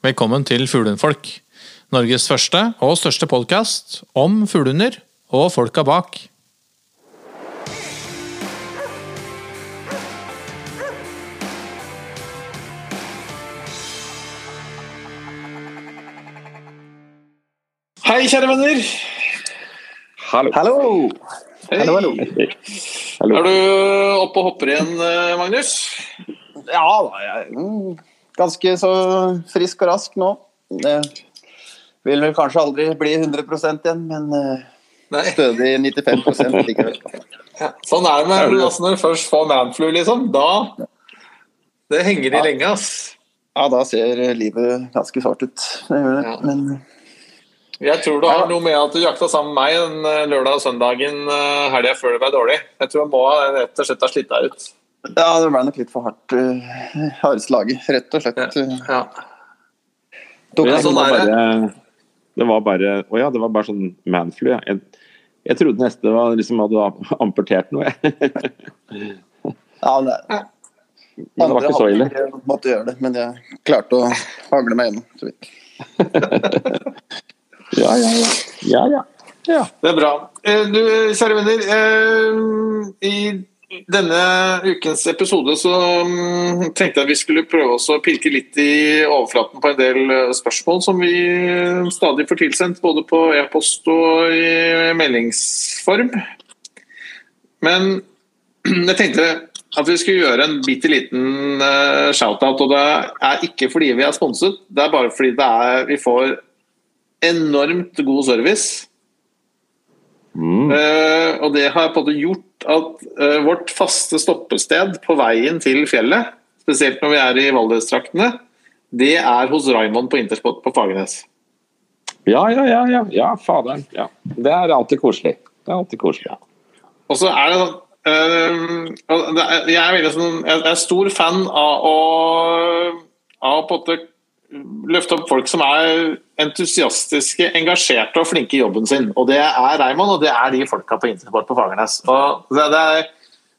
Velkommen til Fuglehundfolk. Norges første og største podkast om fuglehunder og folka bak. Hei, kjære venner. Hallo. Hallo! Hei. Hallo, hallo. Hallo. Er du oppe og hopper igjen, eh, Magnus? Ja da, jeg ganske så frisk og rask nå. Det vil vel kanskje aldri bli 100% igjen, men eh, stødig 95 likevel. Ja, sånn er det med altså, når du først får manflu, liksom. Da Det henger i lenge, ass. Ja, da ser livet ganske svart ut. Det gjør det. Ja. Men Jeg tror det har noe med at du jakta sammen med meg den eh, lørdag og søndagen uh, helga før det ble dårlig. Jeg tror jeg må rett og slett ha slitt deg ut. Ja, det ble nok litt for hardt uh, hardslaget, rett og slett. Ja. Ja. Det, sånn det. bare, det var bare Å ja, det var bare sånn manflu. ja. Jeg, jeg trodde neste var liksom hadde amputert noe. jeg. Ja, det, Men det var ikke så ille. Jeg måtte gjøre det, men jeg klarte å hagle meg gjennom. så vidt. Ja, ja, ja. ja, ja. ja. Det er bra. Eh, Du, kjære venner. eh, I denne ukens episode så mm, tenkte jeg vi skulle prøve å pirke litt i overflaten på en del eh, spørsmål som vi stadig får tilsendt, både på e-post og i meldingsform. Men jeg tenkte at vi skulle gjøre en bitte liten eh, shout-out, og det er ikke fordi vi er sponset, det er bare fordi er, vi får enormt god service. Mm. Uh, og det har på en måte gjort at uh, vårt faste stoppested på veien til fjellet, spesielt når vi er i Valdrestraktene, det er hos Raymond på Interspot på Fagernes. ja, ja, ja. Ja, ja faderen. Ja. Det er alltid koselig. Det er alltid koselig. Og så er det sånn er- Jeg er veldig sånn Jeg er stor fan av å av på en måte løfte opp folk som er entusiastiske, engasjerte og flinke i jobben sin. Og det er Raymond, og det er de folka på Intersport på Fagernes. Og det, er,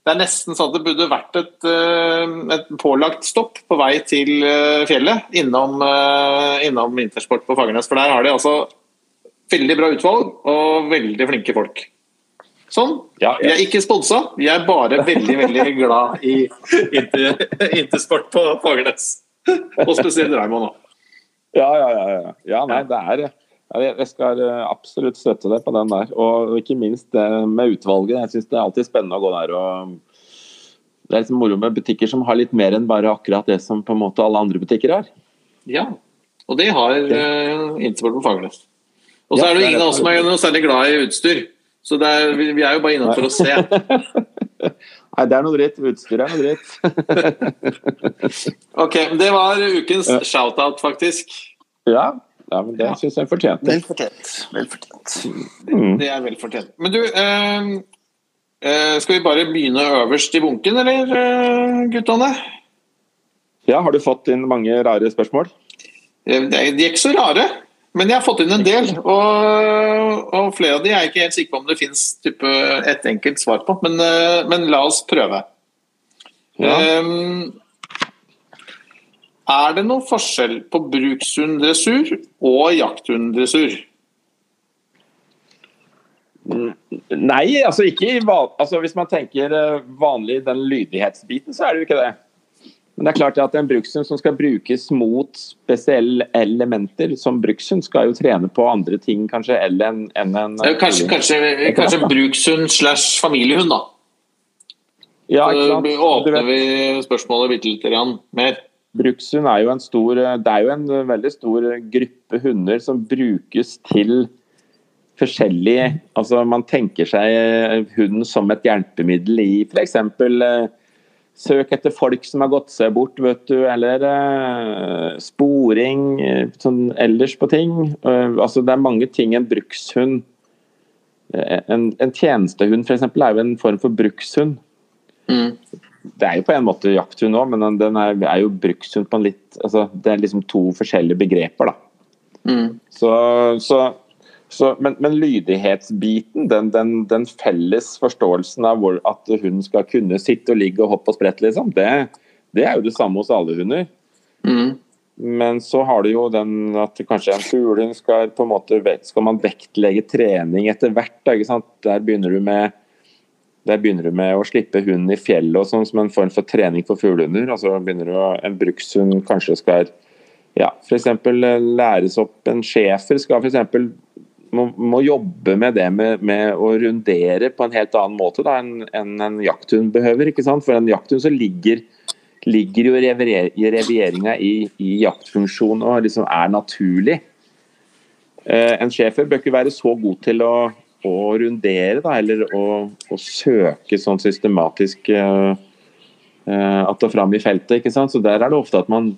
det er nesten sånn at det burde vært et, eh, et pålagt stopp på vei til eh, fjellet innom, eh, innom Intersport på Fagernes. For der har de altså veldig bra utvalg og veldig flinke folk. Sånn. Ja, Vi er ikke sponsa, vi er bare veldig veldig glad i Inter, Intersport på Fagernes. Og spesielt Raymond. da. Ja, ja, ja. ja. ja nei, det er jeg- skal eh, absolutt støtte deg på den der. Og ikke minst det med utvalget. Jeg syns det er alltid spennende å gå der og Det er liksom moro med butikker som har litt mer enn bare akkurat det som på en måte alle andre butikker har. Ja, og det har uh, Intersport på Fagernes. Og så Ja, er det jo ingen av oss som er noe særlig glad i utstyr. Så er, vi, er jo bare innom for å se. Nei, det er noe dritt. Utstyret er noe dritt. Ok, Det var ukens shout-out, faktisk. Ja, ja men det Ja. syns jeg fortjente. Vel fortjent. Vel fortjent. Mm. Det er vel fortjent. Men du, eh, eh, skal vi bare begynne øverst i bunken, eller eh, guttene? Ja, har du fått inn mange rare spørsmål? Eh, De de er ikke så rare, men jeg har fått inn en del. Og, og flere av de er jeg ikke helt sikker på om det fins et enkelt svar på, men, eh, men la oss prøve. Ja. Um, er det noen forskjell på brukshunddressur og jakthunddressur? Nei, altså ikke i van- altså Hvis man tenker eh, vanlig den lydighetsbiten, så er det jo ikke det. Men det er klart at en brukshund som skal brukes mot spesielle elementer som brukshund, skal jo trene på andre ting kanskje enn en, en Eh, Kanskje, kanskje, kanskje brukshund slash familiehund, da. Ja, ikke åpner vi spørsmålet bitte litt mer. brukshund er jo en stor Det er jo en veldig stor gruppe hunder som brukes til forskjellige Altså man tenker seg hunden som et hjelpemiddel i f.eks. Søk etter folk som har gått seg bort, vet du, eller eh, sporing eh, sånn ellers på ting. Eh, altså det er mange ting en brukshund En, en tjenestehund f.eks. er jo en form for brukshund. Mm. Det er jo på en måte jakthund òg, men den- den er, er jo brukshund på en litt altså, Det er liksom to forskjellige begreper, da. Mm. Så, så, så, men, men lydighetsbiten, den, den, den felles forståelsen av hvor, at hunden skal kunne sitte og ligge og hoppe og sprette, liksom, det, det er jo det samme hos alle hunder. Mm. Men så har du jo den at kanskje en fuglehund skal på en måte Skal man vektlegge trening etter hvert? Da, ikke sant? Der begynner du med der begynner du med å slippe hunden i fjellet og sånn som en form for trening for fuglehunder. Altså begynner du å, En brukshund kanskje skal ja, f.eks. læres opp En schæfer skal f.eks. Må, må jobbe med det med, med, å rundere på en helt annen måte da, enn en, en jakthund behøver. ikke sant? For en jakthund så ligger, ligger jo revieringa i, i jaktfunksjonen og liksom er naturlig. Eh, en schæfer bør ikke være så god til å å rundere, da, eller å, å søke sånn systematisk eh, at att og fram i feltet. ikke sant? Så Der er det ofte at man,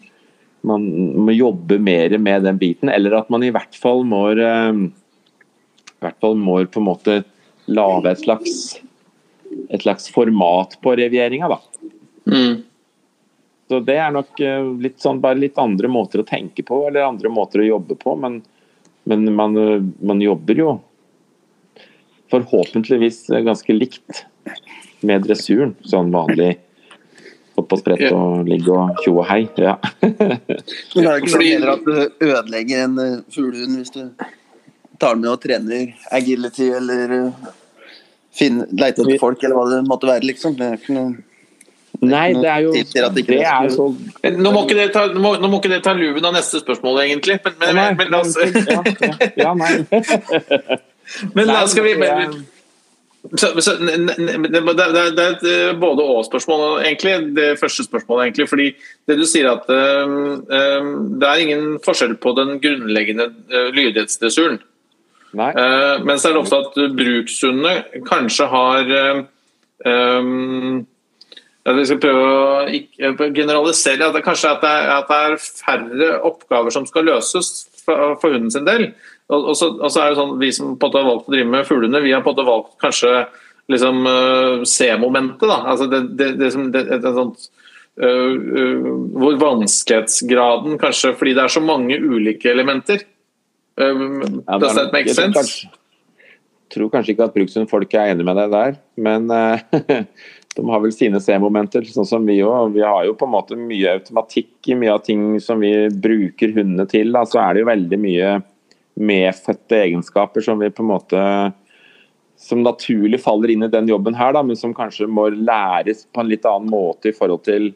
man må jobbe mer med den biten, eller at man i hvert fall må, i hvert fall må på en måte lage et slags, et slags format på revieringa. da. Mm. Så Det er nok litt sånn, bare litt andre måter å tenke på, eller andre måter å jobbe på. Men, men man, man jobber jo forhåpentligvis ganske likt med dressuren. Sånn vanlig opp og sprett og ligge og tjo og hei. Ja. Men det er ikke sånn heller at du ødelegger en eh, fuglehund hvis du tar den med og trener agility eller eh, finner, etter folk eller hva det måtte være, liksom. Det er ikke noe Nei, det er jo det er så... Nå må ikke dere ta, må, må ikke ta luven av neste spørsmål, egentlig. Men, men, men, men la oss ja, ja, nei. Men Nei, skal vi så, så, det, er et eh, både og-spørsmål, egentlig. Det første spørsmålet, egentlig. Fordi det du sier at um, det er ingen forskjell på den grunnleggende uh, lydighetsdressuren. Uh, men så er det ofte at brukshundene kanskje har um, Vi skal prøve å ikke, generalisere. At det kanskje at det, er, at det er færre oppgaver som skal løses for, for hunden sin del. Og, så, og, så, er det sånn, Vi som på har valgt å drive med fuglehunder, vi har på valgt kanskje liksom uh, C-momentet. da, altså det, det, det, det, det et sånt uh, uh, Hvor vanskelighetsgraden kanskje Fordi det er så mange ulike elementer. Ja, does that make sense? Kanskje, tror kanskje ikke at brukshundfolk er enig med deg der, men de har vel sine C-momenter, sånn som vi òg. Vi har jo på en måte mye automatikk i mye av ting som vi bruker hundene til. Da. Så er det jo veldig mye medfødte egenskaper som vi på en måte som naturlig faller inn i den jobben her, da, men som kanskje må læres på en litt annen måte i forhold til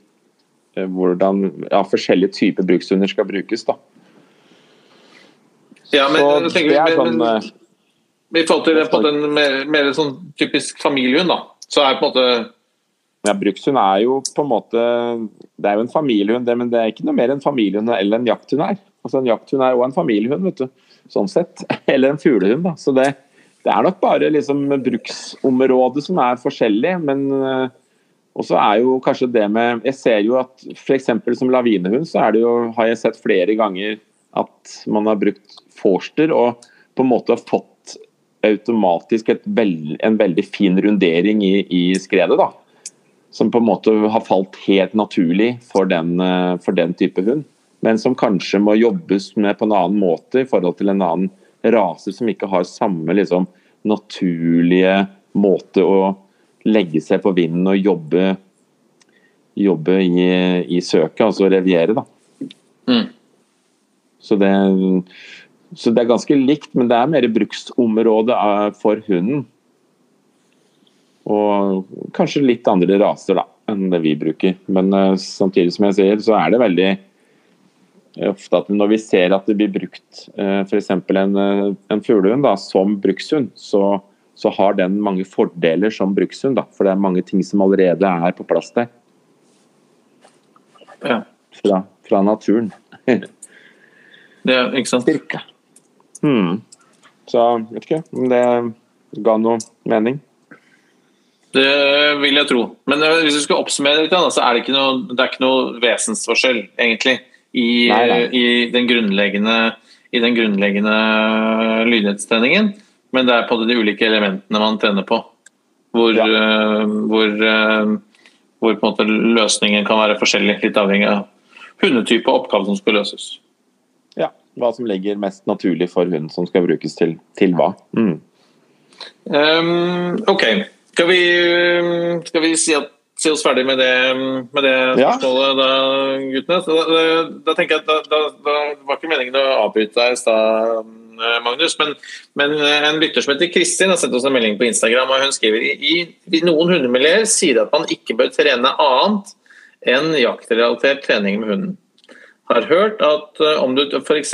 eh, hvordan ja, forskjellige typer brukshunder skal brukes. da. Ja, men, så, vi, men, sånn, men, eh, I forhold til det, på den mer, mer sånn typisk familiehund, da, så er på en måte ja, Brukshund er jo på en måte Det er jo en familiehund, det, men det er ikke noe mer en familiehund eller en jakthund er. Altså En jakthund er òg en familiehund. vet du sånn sett. Eller en fuglehund. da. Så det, det, er nok bare liksom bruksområdet som er forskjellig. Men uh, også er jo kanskje det med Jeg ser jo at f.eks. som lavinehund så er det jo, har jeg sett flere ganger at man har brukt forster og på en måte fått automatisk veld, en veldig fin rundering i, i, skredet. da. Som på en måte har falt helt naturlig for den, eh, for den type hund men som kanskje må jobbes med på en annen måte i forhold til en annen rase som ikke har samme liksom, naturlige måte å legge seg på vinden og jobbe, jobbe i, i, søket, altså reviere. Da. Mm. Så, det, så, det, er ganske likt, men det er mer bruksområde eh, for hunden. Og kanskje litt andre raser da, enn det vi bruker. Men uh, samtidig som jeg sier, så er det veldig ofte at når vi ser at det blir brukt eh, f.eks. en, eh, en fuglehund som brukshund, så, så, har den mange fordeler som brukshund. Da, for det er mange ting som allerede er på plass der. Ja. Fra, fra naturen. det er ikke sant? Styrke. Hmm. Så vet ikke om det ga noe mening. Det vil jeg tro. Men eh, hvis vi skal oppsummere litt, så er det ikke noe, det er ikke noe vesensforskjell, egentlig i, i, den grunnleggende, i den grunnleggende lydighetstreningen. Men det er på de ulike elementene man trener på. Hvor, ja. uh, hvor, uh, hvor, løsningen kan være forskjellig, litt avhengig av hundetype og oppgave som skal løses. Ja, hva som ligger mest naturlig for hunden som skal brukes til, til hva. Mm. Um, ok, skal vi, skal vi, si at si oss ferdig med det, med det Ja. spørsmålet, da, guttene. Da, da, da tenker jeg at da, var ikke meningen å avbryte deg i stad, eh, Magnus. Men, men eh, en lytter som heter Kristin har sendt oss en melding på Instagram. og Hun skriver i, i, i noen hundemiljøer sier at man ikke bør trene annet enn jaktrelatert trening med hunden. Har hørt at eh, om du f.eks.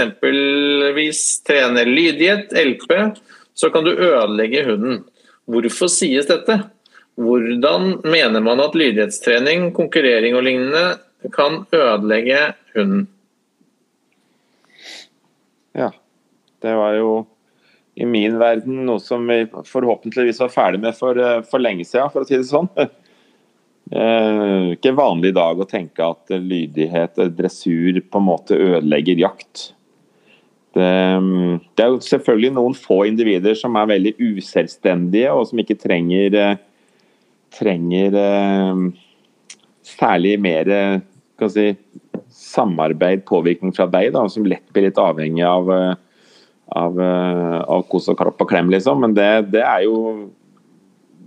trener lydighet, LP, så kan du ødelegge hunden. Hvorfor sies dette? Hvordan mener man at lydighetstrening, konkurrering og lignende kan ødelegge hunden? Ja. Det var jo i min verden noe som vi forhåpentligvis var ferdig med for, eh, for lenge siden, for å si det sånn. Eh, ikke vanlig i dag å tenke at lydighet og dressur på en måte ødelegger jakt. Det, mm, det er jo selvfølgelig noen få individer som er veldig uselvstendige, og som ikke trenger, eh, trenger eh, særlig mer eh, si, samarbeid, påvirkning fra deg, da, som lett blir litt avhengig av, eh, av, eh, av kos og kropp og klem, liksom. Men det, det er jo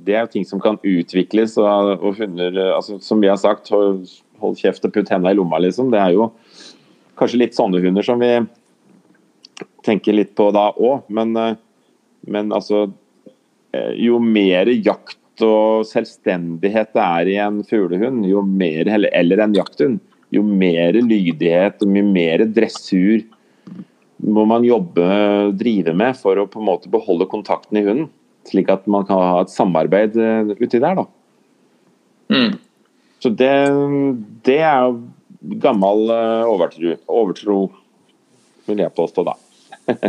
det er ting som kan utvikles. Og, og hunder, eh, altså, som vi har sagt, hold, hold kjeft og putt hendene i lomma, liksom. Det er jo kanskje litt sånne hunder som vi tenker litt på da òg. Men, eh, men altså eh, Jo mer jakt og selvstendighet det er i en fuglehund, jo mer, eller en jakthund, jo mer lydighet og mye mer dressur må man jobbe, drive med for å på en måte beholde kontakten i hunden. Slik at man kan ha et samarbeid eh, uti der. da. Mm. Så det, det er jo gammel eh, overtro, overtro, vil jeg påstå, da.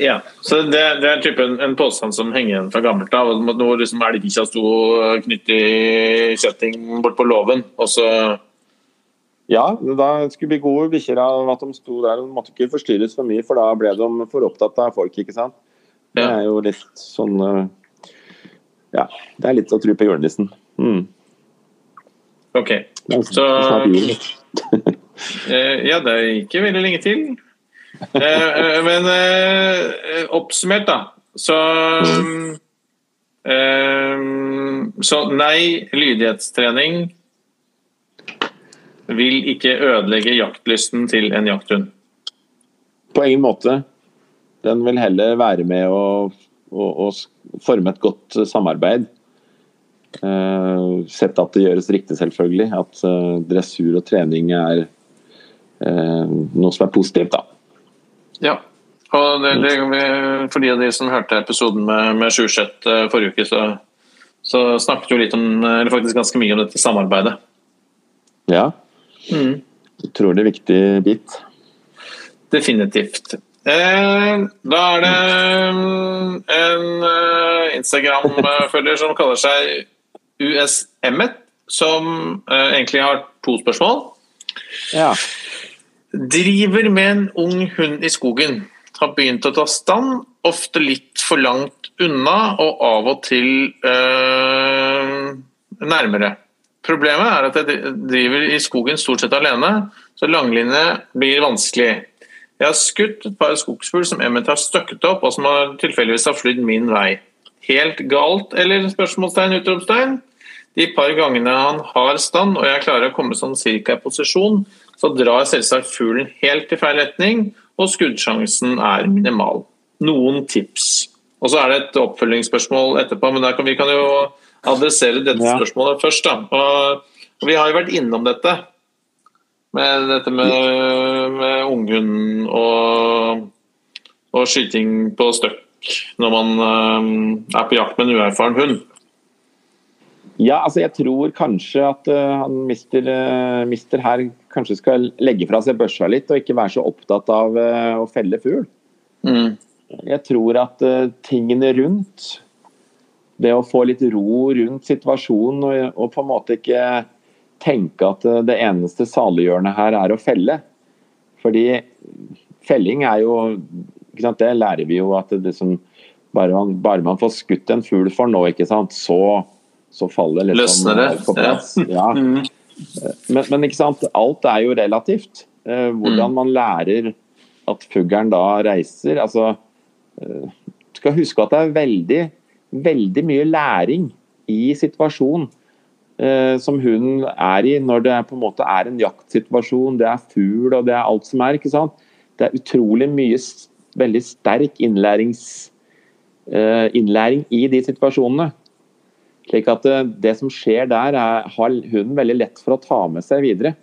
Ja, så det, det er type en, en påstand som henger igjen fra gammelt av. Hvor liksom elgbikkja sto knyttet i kjetting bort på låven, og så Ja, da skulle bli gode bikkjer av at de sto der. De måtte ikke forstyrres for mye, for da ble de for opptatt av folk, ikke sant. Det er jo litt sånn eh, Ja, det er litt å tro på julenissen. Mm. OK. Så eh, Ja, det er ikke veldig lenge til. Eh, men oppsummert, da, så Så nei, lydighetstrening vil ikke ødelegge jaktlysten til en jakthund. På ingen måte. Den vil heller være med å, å, å forme et godt samarbeid. Uh, sett at det gjøres riktig, selvfølgelig. At uh, dressur og trening er uh, noe som er positivt. da. Ja. Og det, det, for de av de som hørte episoden med, med Sjuseth forrige uke, så, så snakket jo litt om, eller faktisk ganske mye om dette samarbeidet. Ja. Jeg tror det er viktig bit. Definitivt. Eh, da er det mm, en eh, Instagram-følger som kaller seg USM-et, som eh, egentlig har to spørsmål. Ja. Driver med en ung hund i skogen. Har begynt å ta stand, ofte litt for langt unna og av og til øh, nærmere. Problemet er at jeg driver i skogen stort sett alene, så langlinje blir vanskelig. Jeg har skutt et par skogsfugl som Emmet har støkket opp, og som har tilfeldigvis har flydd min vei. Helt galt, eller spørsmålstegn, utropstegn? De par gangene han har stand og jeg klarer å komme sånn cirka i posisjon, så drar selvsagt fuglen helt i feil retning, og skuddsjansen er minimal. Noen tips. Og så er det et oppfølgingsspørsmål etterpå, men der kan, vi kan jo adressere dette spørsmålet først. Da. Og vi har jo vært innom dette. Med dette med, med unghund og, og skyting på støkk når man eh, er på jakt med en uerfaren hund. Ja, altså jeg tror kanskje at uh, han mister, uh, mister her kanskje skal legge fra seg børsa litt og ikke være så opptatt av å felle fugl. Mm. Jeg tror at tingene rundt, det å få litt ro rundt situasjonen og, og på en måte ikke tenke at eh, det eneste saliggjørende her er å felle. Fordi felling er jo sant, Det lærer vi jo at det liksom, bare, man, bare man får skutt en fugl for nå, ikke sant, så, så faller liksom Løsner det, på plass. Ja. Men, men ikke sant, alt er jo relativt. Eh, hvordan man lærer at fuglen da reiser. altså eh, skal huske at det er veldig, veldig mye læring i situasjonen. Eh, som hunden er i når det på en måte er en jaktsituasjon, det er fugl og det er alt som er. ikke sant? Det er utrolig mye veldig sterk eh, innlæring i de situasjonene. Slik at det, det som skjer der, er, har hunden veldig lett for å ta med seg videre.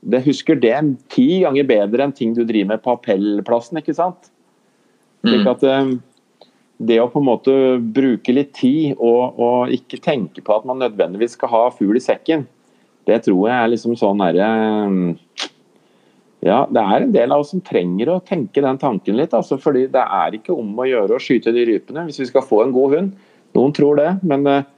Det husker det ti ganger bedre enn ting du driver med på appellplassen. ikke sant? Slik at det å på en måte bruke litt tid og, og, ikke tenke på at man nødvendigvis skal ha fugl i sekken, det tror jeg er liksom sånn herre Ja, det er en del av oss som trenger å tenke den tanken litt. Altså, fordi det er ikke om å gjøre å skyte de rypene hvis vi skal få en god hund. Noen tror det, men, eh,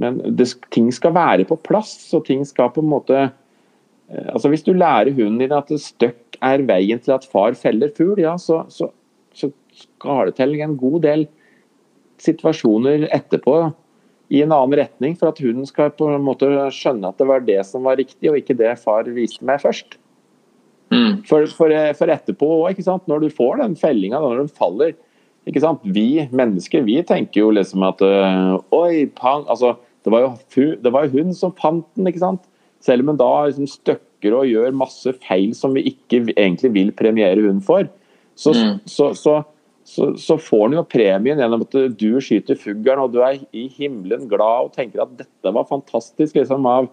men det, ting skal være på plass. og ting skal på en måte eh, altså Hvis du lærer hunden din at støkk er veien til at far feller fugl, ja, så, så, så skal det til en god del situasjoner etterpå i en annen retning, for at hunden skal på en måte skjønne at det var det som var riktig, og ikke det far viste meg først. Mm. For, for, for, etterpå òg, når du får den fellinga, når den faller ikke sant? Vi mennesker vi tenker jo liksom at øh, Oi, pang altså, det, var jo, det var jo hun som fant den, ikke sant? Selv om hun da liksom støkker og gjør masse feil som vi ikke egentlig vil premiere hun for. Så, mm. så, så, så, så får han jo premien gjennom at du skyter fuglen og du er i himmelen glad og tenker at dette var fantastisk liksom, av,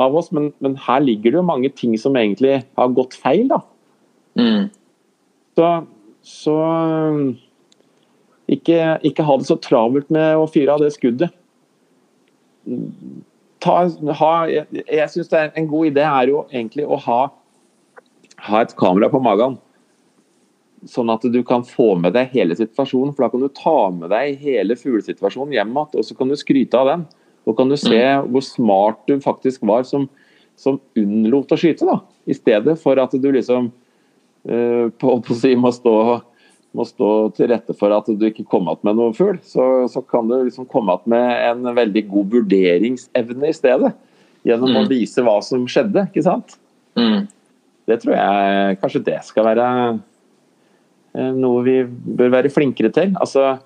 av oss, men, men, her ligger det jo mange ting som egentlig har gått feil. da. Mm. Så, så ikke, ikke, ha det så travelt med å fyre av det skuddet. Ta, ha, jeg jeg syns en god idé er jo egentlig å ha, ha et kamera på magen sånn at du kan få med deg hele situasjonen. For da kan du ta med deg hele fuglesituasjonen hjem igjen, og så kan du skryte av den. Og kan du se mm. hvor smart du faktisk var som, som unnlot å skyte, da. I stedet for at du liksom uh, på, på si, må, stå, må stå til rette for at du ikke kom igjen med noen fugl. Så, så, kan du liksom komme igjen med en veldig god vurderingsevne i stedet. Gjennom mm. å vise hva som skjedde, ikke sant. Mm. Det tror jeg kanskje det skal være noe vi bør være flinkere til. Altså,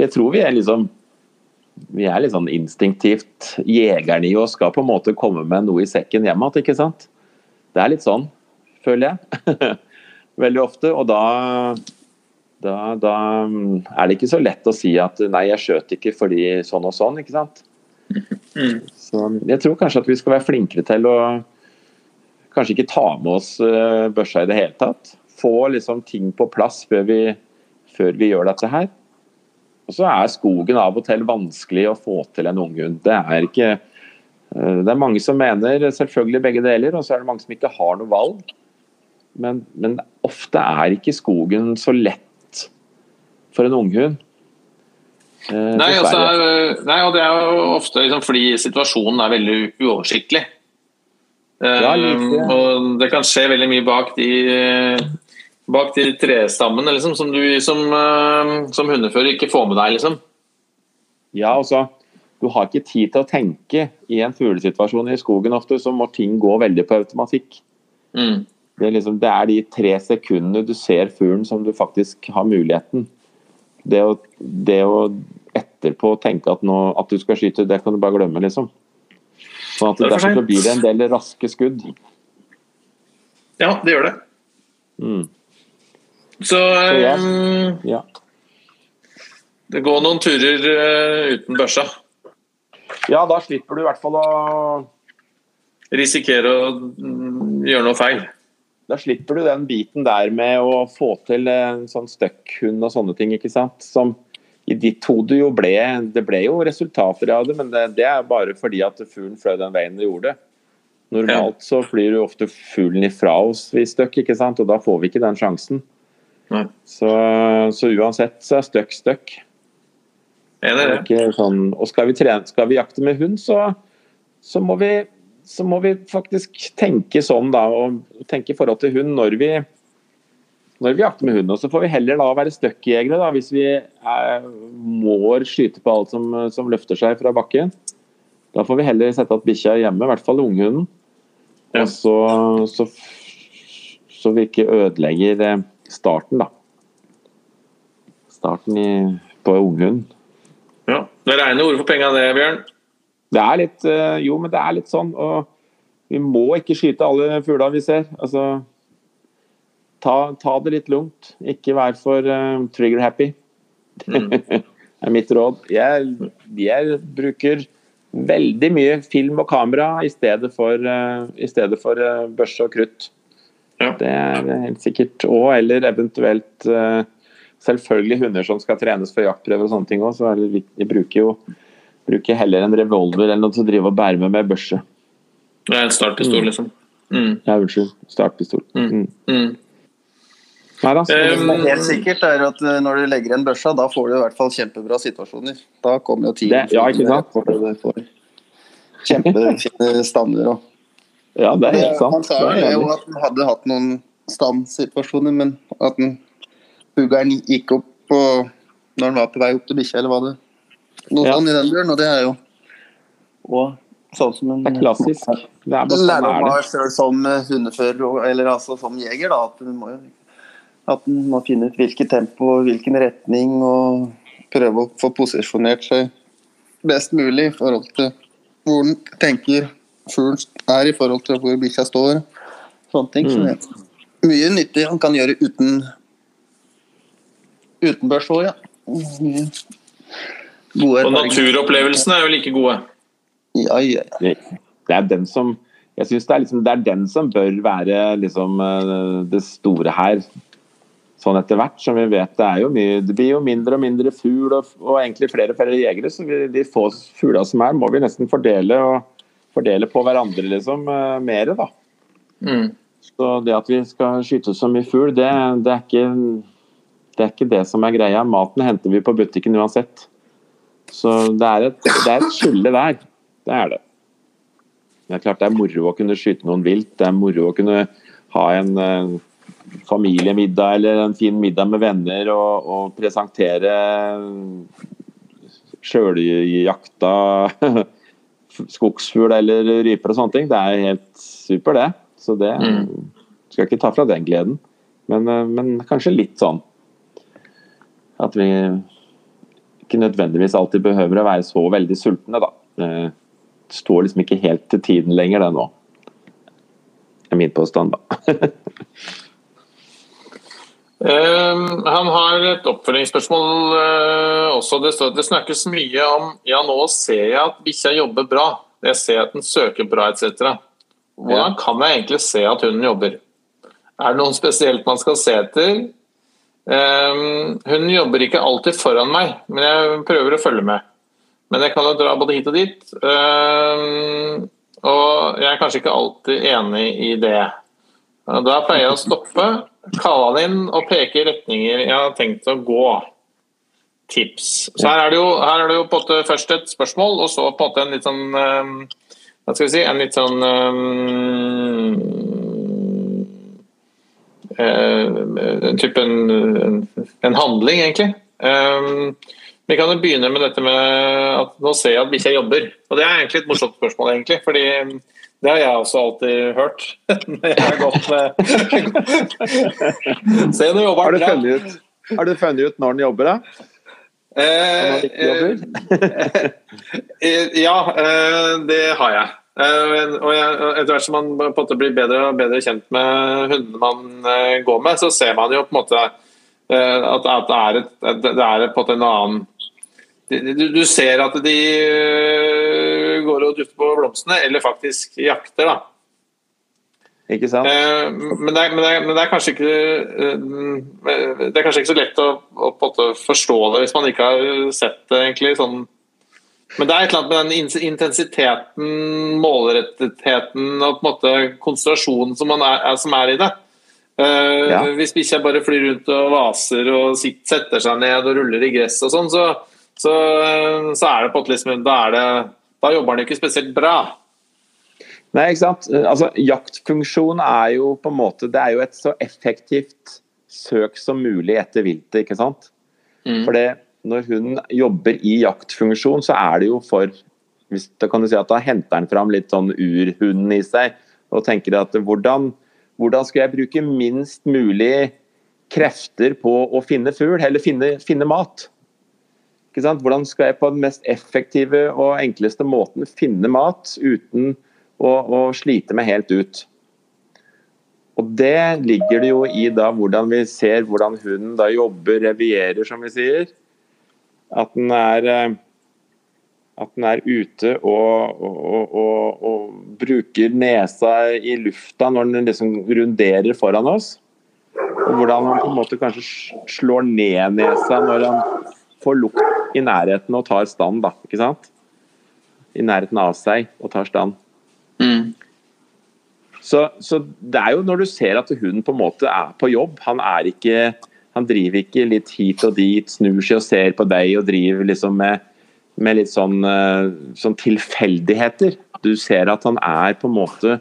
jeg tror vi er liksom vi er litt sånn instinktivt jegerne i oss skal på en måte komme med noe i sekken hjem igjen, ikke sant? Det er litt sånn, føler jeg. Veldig ofte. Og da, da, da, er det ikke så lett å si at nei, jeg skjøt ikke fordi sånn og sånn, ikke sant. Mm. Så jeg tror kanskje at vi skal være flinkere til å kanskje ikke ta med oss eh, børsa i det hele tatt få liksom ting på plass før vi, før vi gjør dette her. Og så er skogen av og til vanskelig å få til en unghund. Det er ikke eh, Det er mange som mener selvfølgelig begge deler, og så er det mange som ikke har noe valg. Men, men ofte er ikke skogen så lett for en unghund. Eh, nei, altså, nei, og det er jo ofte liksom, fordi situasjonen er veldig uoversiktlig. Ja, um, og det kan skje veldig mye bak de bak de trestammene liksom, som du som, uh, som hundefører ikke får med deg, liksom? Ja, altså. Du har ikke tid til å tenke i en fuglesituasjon i skogen ofte, så må ting gå veldig på automatikk. Mm. Det, er liksom, det, er de tre sekundene du ser fuglen som du faktisk har muligheten. Det å, det å etterpå tenke at, nå, at, du skal skyte, det kan du bare glemme, liksom. Sånn at det Derfor blir det en del raske skudd. Ja, det gjør det. Mm. Så, ja. Um, ja. Det går noen turer uh, uten børsa. Ja, da slipper du i hvert fall å Risikere å mm, gjøre noe feil. Da slipper du den biten der med å få til en sånn støkkhund og sånne ting, ikke sant. Som i ditt hode jo ble Det ble jo resultater av det, men det, det er bare fordi at fuglen fløy den veien det gjorde. Normalt så flyr jo ofte fuglen ifra oss ved støkk, ikke sant? og da får vi ikke den sjansen. Så, så, uansett så er støkk støkk. Er det det? Sånn, og skal vi, trene, skal vi jakte med hund, så, så, må vi, så, må vi, faktisk tenke sånn, da. Og tenke i forhold til hund når vi, når vi jakter med hund. Og så får vi heller da være støkkjegere, da, hvis vi er, må skyte på alt som, som, løfter seg fra bakken. Da får vi heller sette at bikkja hjemme, i hvert fall unghunden. Og så, så, så vi ikke ødelegger eh, starten, da. Starten i, på unghund. Ja. Det regner ordet ord for penga det, Bjørn. Det er litt eh, Jo, men det er litt sånn. Og vi må ikke skyte alle fuglene vi ser. Altså ta, ta det litt lugnt. Ikke vær for uh, trigger happy. Mm. er mitt råd. Jeg, jeg, bruker veldig mye film og kamera i stedet for, uh, i stedet for uh, børse og krutt. Ja. Det er helt sikkert. Og eller eventuelt uh, selvfølgelig hunder som skal trenes for jaktprøver og sånne ting òg, så er det, jeg bruker jo bruker heller en revolver til å drive og bære med med børse. Det er en startpistol, liksom. Mm. Ja, unnskyld. Startpistol. Mm. Mm. Mm. Nei da. Eh, Det som er helt sikkert er at eh, når du legger igjen børsa, da får du i hvert fall kjempebra situasjoner. Da kommer jo tiden. Det- ja, ikke sant? Kjempefine stander og Ja, det er helt sant. Han sa jo at han hadde hatt noen standsituasjoner, men at den huggeren gikk opp på, når han var på vei opp til bikkja, eller hva det Noe Ja. sånn i den duren, og det er jo og sånn som en Det er klassisk. Det er bare lærdom av selv som eh, hundefører, eller altså som jeger, da, at du må jo at en må finne ut hvilket tempo, og hvilken retning, og prøve å få posisjonert seg best mulig i forhold til hvor en tenker fuglen er i forhold til hvor bikkja står. Sånne ting. Mm. er mye nyttig han kan gjøre uten uten børs òg, ja. Gode Og naturopplevelsene er jo like gode. Ja, ja, ja. Det det er den som jeg synes det er, liksom, det er den som bør være liksom, eh, det store her. Sånn etter hvert som vi vet det er jo mye Det blir jo mindre og mindre fugl og, og egentlig flere og flere jegere. Så vi, de få fuglene som er, må vi nesten fordele og fordele på hverandre liksom uh, mere, da. Mm. Så det at vi skal skyte så mye fugl, det, det, er ikke, det er ikke det som er greia. Maten henter vi på butikken uansett. Så det er et, det er et skille der. Det er det. Det er klart det er moro å kunne skyte noen vilt. Det er moro å kunne ha en eh, familiemiddag eller en fin middag med venner og, og presentere sjøljakta skogsfugl eller ryper og sånne ting. Det er helt super, det. Så det Mm. skal ikke ta fra den gleden. Men, eh, men kanskje litt sånn at vi ikke nødvendigvis alltid behøver å være så veldig sultne, da. Det står liksom ikke helt til tiden lenger, det nå. Det er min påstand, da. Ehm, han har et oppfølgingsspørsmål eh, også. Det, står, det snakkes mye om ja, nå ser jeg at bikkja jobber bra. Jeg ser at den søker bra etc. Hvordan kan jeg egentlig se at hunden jobber? Er det noe spesielt man skal se etter? Um, hun jobber ikke alltid foran meg, men jeg prøver å følge med. Men jeg kan jo dra både hit og dit. Um, og jeg er kanskje ikke alltid enig i det. Da pleier jeg å stoppe, kalle han inn og peke i retninger jeg har tenkt å gå. Tips. Så her er det jo, er det jo først et spørsmål, og så på en måte en litt sånn eh, Hva skal vi si En litt sånn um, En type en, en handling, egentlig. Um, vi kan jo begynne med dette med at nå ser jeg at bikkja jobber. Og det er egentlig et morsomt spørsmål, egentlig. fordi det har jeg også alltid hørt. jeg har gått med Se, nå jobber du han bra. har du funnet ut når han jobber, da? Eh, jobber? eh, ja, eh, det har jeg. Eh, og jeg, etter hvert som man på en måte blir bedre og bedre kjent med hundene man eh, går med, så ser man jo på en måte eh, at, at det er, et, det er på en måte en annen du, du ser at de eh, går og dufter på blomstene, eller faktisk jakter, da. Ikke sant? Eh, Men det, er, men, det er, men det er kanskje ikke eh, Det er kanskje ikke så lett å, å forstå det hvis man ikke har sett det egentlig sånn Men det er et eller annet med den intensiteten, målrettheten og på en måte konsentrasjonen som, man er, som er i det. Eh, Ja. Hvis bikkja bare flyr rundt og vaser og sitter, setter seg ned og ruller i gress og sånn, så, så, så er det på liksom da, er det, da jobber den ikke spesielt bra. Nei, ikke sant? Altså, jaktfunksjon er jo på en måte Det er jo et så effektivt søk som mulig etter viltet, ikke sant? Mm. For når hunden jobber i jaktfunksjon, så er det jo for hvis, Da kan du si at da henter han fram litt sånn urhunden i seg og tenker at hvordan, hvordan skal jeg bruke minst mulig krefter på å finne fugl, eller finne, finne mat? Hvordan skal jeg på den mest effektive og enkleste måten finne mat uten å, å slite meg helt ut? Og Det ligger det jo i da hvordan vi ser hvordan hunden da jobber, revierer, som vi sier. At den er, eh, at den er ute og, og, og, og, bruker nesa i lufta når den liksom runderer foran oss. Og hvordan han på en måte kanskje slår ned nesa når han får lukt i nærheten og tar stand. da, ikke sant? I nærheten av seg og tar stand. Mm. Så, så, det er jo når du ser at hunden på en måte er på jobb. Han er ikke han driver ikke litt hit og dit, snur seg og ser på deg og driver liksom med, med litt sånn, eh, sånn, tilfeldigheter. Du ser at han er på en måte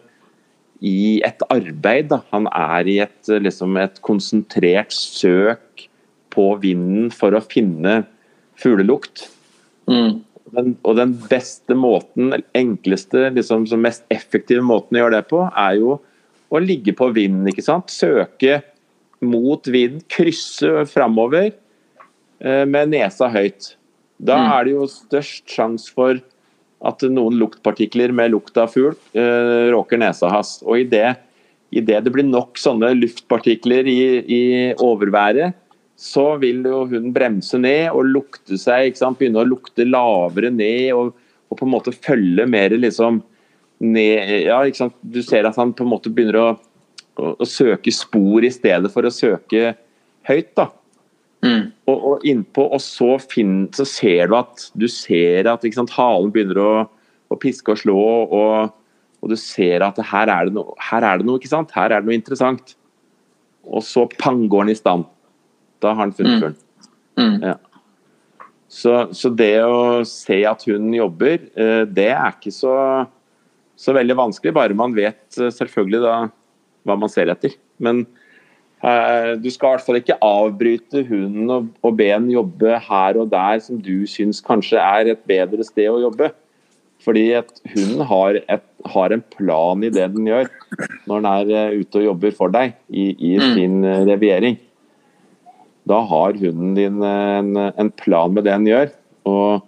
i et arbeid. Da. Han er i et, liksom et konsentrert søk på vinden for å finne fuglelukt. Mm. Den, og den beste måten, enkleste, liksom, mest effektive måten å gjøre det på, er jo å ligge på vinden. ikke sant? Søke mot vind, krysse framover eh, med nesa høyt. Da mm. er det jo størst sjanse for at noen luktpartikler med lukt av fugl eh, råker nesa hans. Og idet i det, det blir nok sånne luftpartikler i, i overværet, så vil jo hun bremse ned og lukte seg, begynne å lukte lavere ned og, og, på en måte følge mer liksom ned ja, Du ser at han på en måte begynner å, å, å søke spor i stedet for å søke høyt. da. Mm. Og, og, innpå, og så, finner, så, ser du at du ser at sant, halen begynner å, å, piske og slå, og, og du ser at her er, det no, her er det noe, ikke sant? Her er det noe interessant. Og så pang går den i stand. Da har han funnet fuglen. Mm. mm. Ja. Så, så, det å se at hun jobber, eh, det er ikke så, så veldig vanskelig, bare man vet eh, selvfølgelig da hva man ser etter. Men eh, du skal i hvert fall ikke avbryte hunden og, og be den jobbe her og der som du syns kanskje er et bedre sted å jobbe. Fordi at hunden har, et, har, en plan i det den gjør når den er eh, ute og jobber for deg i, i mm. sin reviering da har hunden din en, en plan med det den gjør. Og,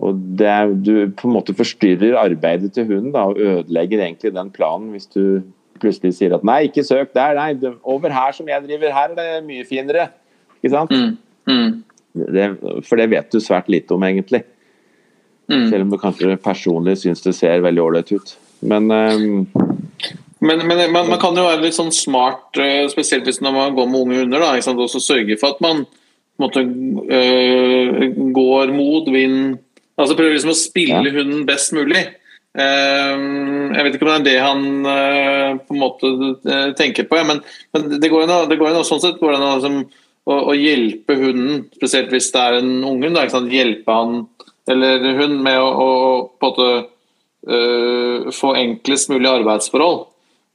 og det, du på en måte forstyrrer arbeidet til hunden da, og ødelegger egentlig den planen hvis du plutselig sier at nei, ikke søk der, nei, over her som jeg driver, her er det mye finere. Ikke sant? Mm. Mm. Det, for det vet du svært lite om, egentlig. Mm. Selv om du kanskje personlig syns det ser veldig ålreit ut. Men um, men, men man, man, kan jo være litt sånn smart, eh, spesielt hvis man går med unge hunder, og så sørge for at man måte, øh, går mot vind altså Prøver liksom å spille hunden best mulig. Uh, jeg vet ikke om det er det han uh, på en måte uh, tenker på, ja, men, men, det går an å sånn sett går det an liksom, å, å, hjelpe hunden, spesielt hvis det er en unge, hjelpe han eller hun med å, å på en måte få enklest mulig arbeidsforhold.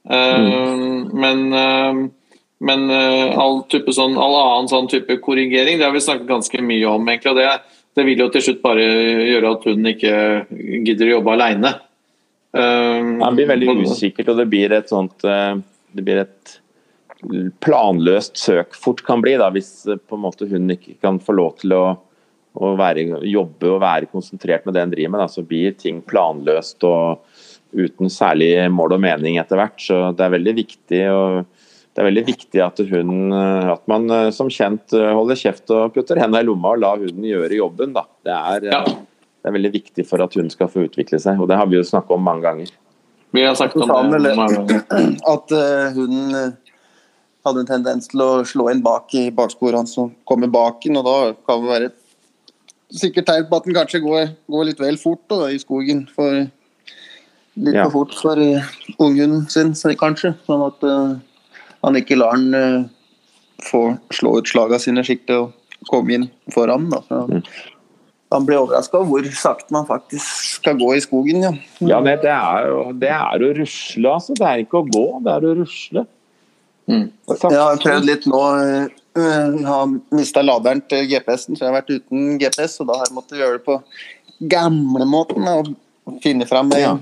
Mm. Men, eh, men eh, all, type sånn, all annen sånn type korrigering det har vi snakket ganske mye om. egentlig, og det, det vil jo til slutt bare gjøre at hun ikke gidder å jobbe alene. Um, det blir veldig usikkert, og det blir et sånt Det blir et planløst søk fort kan bli, da, hvis på en måte hun ikke kan få lov til å, å være, jobbe og være konsentrert med det hun driver med. Da, så blir ting planløst og uten særlig mål og mening etter hvert. Så det er veldig viktig, det er veldig viktig at, hun, at man eh, som kjent eh, holder kjeft og putter hendene i lomma og lar hunden gjøre jobben. Da. Det, er, ja. det er veldig viktig for at hun skal få utvikle seg, og det har vi jo snakket om mange ganger. Vi har sagt om det At hunden hun hadde en tendens til å slå inn bak i baksporene som kommer baken, og da kan det være et sikkert tegn på at den kanskje går, går litt vel fort da, i skogen. For litt ja. for fort for uh, ungen sin, kanskje. Sånn at uh, han ikke lar han uh, få slå ut slagene sine skikkelig og komme inn foran. Da. Mm. Han blir overraska over hvor sakte man faktisk skal gå i skogen. Ja, ja det, det, er jo, det er å rusle, altså. Det er ikke å gå, det er å rusle. Mm. Jeg har prøvd litt nå. Jeg har mista laderen til GPS-en, så jeg har vært uten GPS. Og da har jeg måttet gjøre det på gamlemåten. Finne fram ja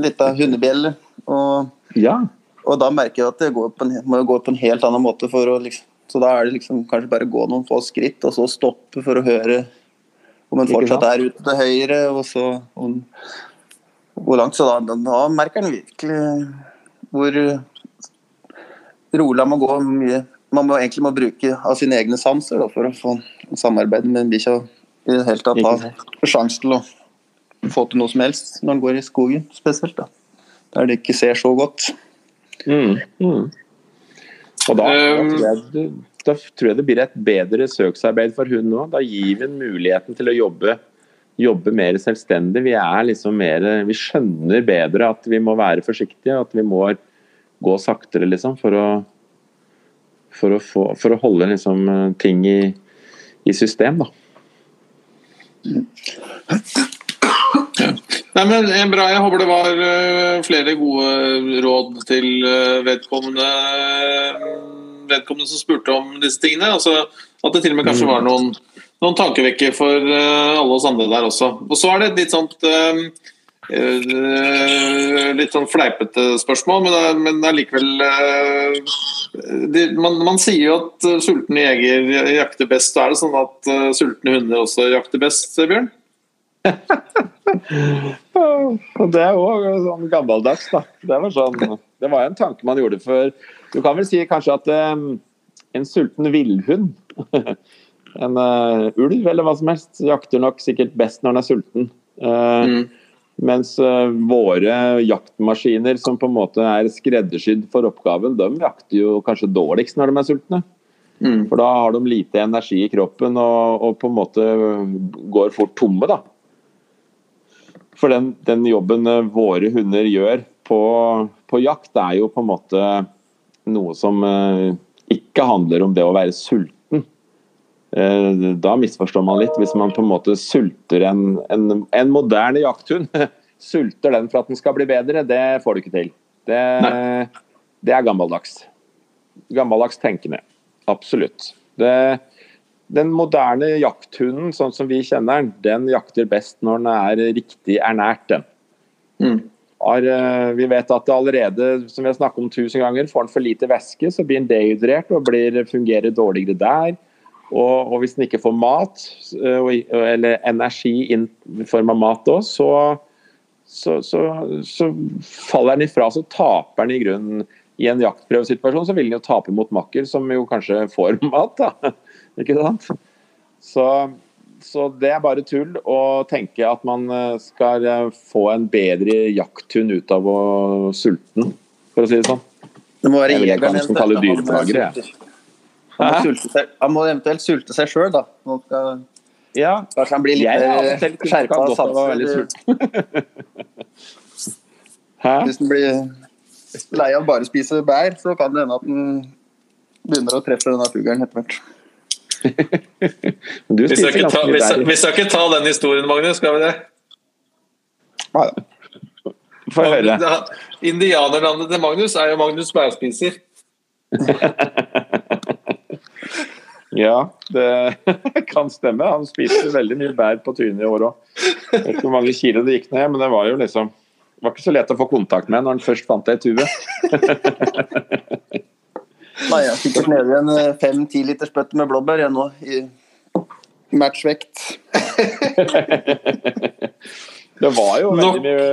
lita hundebjelle. Og, ja. og, da merker jeg at det går på en, må gå på en helt annen måte. å liksom, Så da er det liksom kanskje bare gå noen få skritt, og så stoppe for å høre Om en fortsatt er ute til høyre, og så om, hvor langt. Så da, da merker en virkelig hvor rolig man må gå. mye Man må egentlig må bruke av sine egne sanser da, for å få samarbeide med bikkja i det hele tatt ha sjanse til å få til noe som helst når han går i skogen, spesielt. da. Der det ikke ser så godt. Mm, mm. Og da, da, Um, tror jeg, da tror jeg det blir et bedre søksarbeid for hun nå. Da gir vi henne muligheten til å jobbe, jobbe mer selvstendig. Vi er liksom mer, vi skjønner bedre at vi må være forsiktige, at vi må gå saktere liksom, for å, for å, få, for å holde liksom, ting i, i system. Da. Nei, men Bra. Jeg håper det var eh, flere gode råd til eh, vedkommende, vedkommende som spurte om disse tingene. Altså, at det til og med kanskje var noen, noen tankevekker for eh, alle oss andre der også. Og Så er det et litt sånt litt sånn fleipete spørsmål, men, men allikevel man, man sier jo at sultne jeger jakter best. Er det sånn at sultne hunder også jakter best, Bjørn? Og det er òg sånn gammeldags, da. Det var, sånn, det var en tanke man gjorde før. Du kan vel si kanskje at um, en sulten villhund, en uh, ulv eller hva som helst, jakter nok sikkert best når den er sulten. Uh, Mm. Mens uh, våre jaktmaskiner som på en måte er skreddersydd for oppgaven, de jakter jo kanskje dårligst når de er sultne. Mm. For da har de lite energi i kroppen og, og på en måte går fort tomme, da. For den, den jobben eh, våre hunder gjør på, på jakt, er jo på en måte noe som eh, ikke handler om det å være sulten. Eh, da misforstår man litt. Hvis man på en måte sulter en, en, en moderne jakthund, sulter den for at den skal bli bedre, det får du ikke til. Det, det er gammeldags. Gammeldags tenkende. Absolutt. Det, den moderne jakthunden, sånn som vi kjenner den, den jakter best når den er riktig ernært. den. Mm. Har, eh, vi vet at det allerede, som vi har snakket om tusen ganger, får den for lite væske, så blir den dehydrert og blir, fungerer dårligere der. Og, og hvis den ikke får mat, eh, eller energi i form av mat òg, så, så, så, så faller den ifra. Så taper den i grunnen i en jaktprøvesituasjon, så vil den jo tape mot makker, som jo kanskje får mat. da. Ikke sant? Så, så det er bare tull å tenke at man eh, skal eh, få en bedre jakthund ut av å sulte den, for å si det sånn. Det må være jegeren som kaller dyreplagere, Han må Han eventuelt sulte seg sjøl, da. Nå skal, Ja, kanskje han blir litt er skjerpa av. Hæ? Hvis han blir lei av bare å spise bær, så kan det hende at han begynner å treffe denne fuglen etter hvert. Vi skal, ta, vi, skal, vi skal ikke ta den historien, Magnus. Skal vi det? bær. Få høre. Indianernavnet til Magnus er jo Magnus bærspiser. Ja, det kan stemme. Han spiste veldig mye bær på trynet i år òg. Vet ikke hvor mange kilo det gikk ned, men det var jo liksom det var ikke så lett å få kontakt med når han først fant det i tuet. Nei, jeg er sikkert nede i en fem-ti liters bøtte med blåbær jeg nå, i matchvekt. Det var jo veldig mye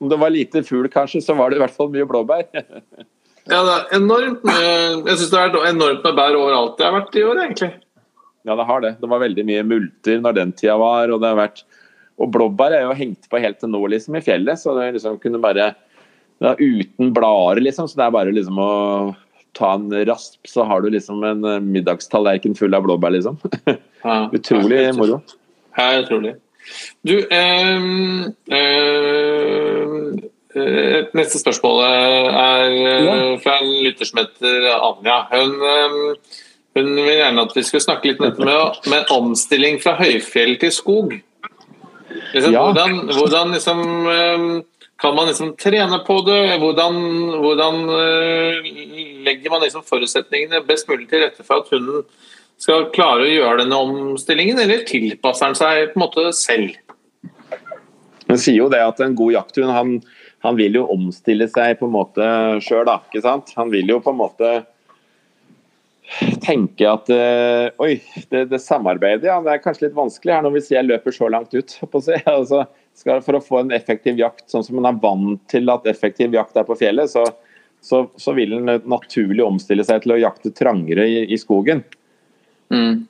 Om det var lite fugl, kanskje, så var det i hvert fall mye blåbær. Ja, det er enormt med, Jeg syns det er enormt med bær overalt det har vært i år, egentlig. Ja, det har det. Det var veldig mye multer når den tida var. Og det har vært og blåbær er jo hengt på helt til nå, liksom, i fjellet. Så det liksom kunne bare det er Uten blader, liksom. Så det er bare liksom å ta en rasp, så har du liksom en eh, middagstallerken full av blåbær, liksom. Ja. Utrolig Ja, moro. Ja, utrolig. Du, ehm, ehm, eh, neste spørsmål er eh, fra en lytter som heter Anja. Hun, ehm, hun vil gjerne at vi skal snakke litt om med, med omstilling fra høyfjell til skog. Liksom. Hvordan, hvordan liksom, ehm, kan man liksom trene på det? Hvordan, hvordan eh, legger man liksom forutsetningene best mulig til rette for at hunden skal klare å gjøre denne omstillingen, eller tilpasser den seg på en måte selv? Man sier jo det at en god jakthund han, han vil jo omstille seg på en måte sjøl? Han vil jo på en måte tenke at uh, oi, det, det, samarbeidet ja, det er kanskje litt vanskelig her når vi jeg løper så langt ut. Altså, skal, for å få en effektiv jakt, sånn som man er vant til at effektiv jakt er på fjellet, så, så, så vil en naturlig omstille seg til å jakte trangere i, i skogen. Mm.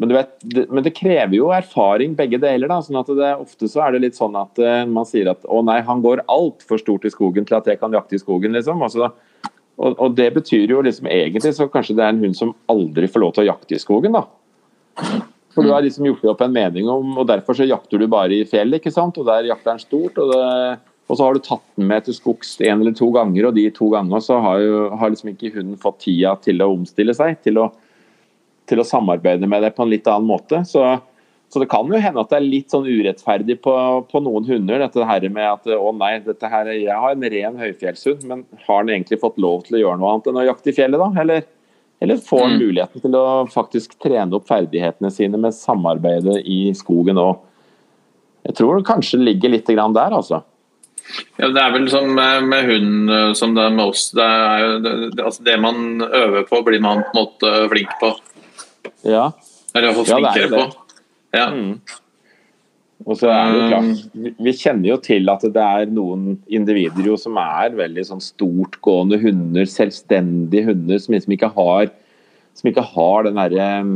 Men, vet, det, men, det, krever jo erfaring begge deler. da, sånn at det, Ofte så er det litt sånn at uh, man sier at å nei, han går altfor stort i skogen til at jeg kan jakte i skogen. liksom. Altså, og, og, det betyr jo liksom egentlig så kanskje det er en hund som aldri får lov til å jakte i skogen. da. For du har liksom gjort opp en mening om, og derfor så jakter du bare i fjell, ikke sant. Og der jakter den stort. Og, det, og, så har du tatt den med til skogs en eller to ganger, og de to gangene så har, jo, har liksom ikke hunden fått tida til å omstille seg. Til å, til å samarbeide med det på en litt annen måte. Så så det kan jo hende at det er litt sånn urettferdig på, på noen hunder. Dette her med at å nei, dette her, jeg har en ren høyfjellshund, men har den egentlig fått lov til å gjøre noe annet enn å jakte i fjellet, da? Eller, eller får den mm. muligheten til å faktisk trene opp ferdighetene sine med samarbeidet i skogen òg? Jeg tror det kanskje ligger litt der, altså. Ja, Det er vel som med hund som det er med oss. Det, er, det, altså det man øver på, blir man på en måte flink på. Ja. Eller iallfall flinkere ja, på. Ja. Mm. Og så er det jo klart, Vi kjenner jo til at det er noen individer jo som er veldig sånn stortgående hunder, selvstendige hunder, som liksom ikke har, som ikke har den derre mm,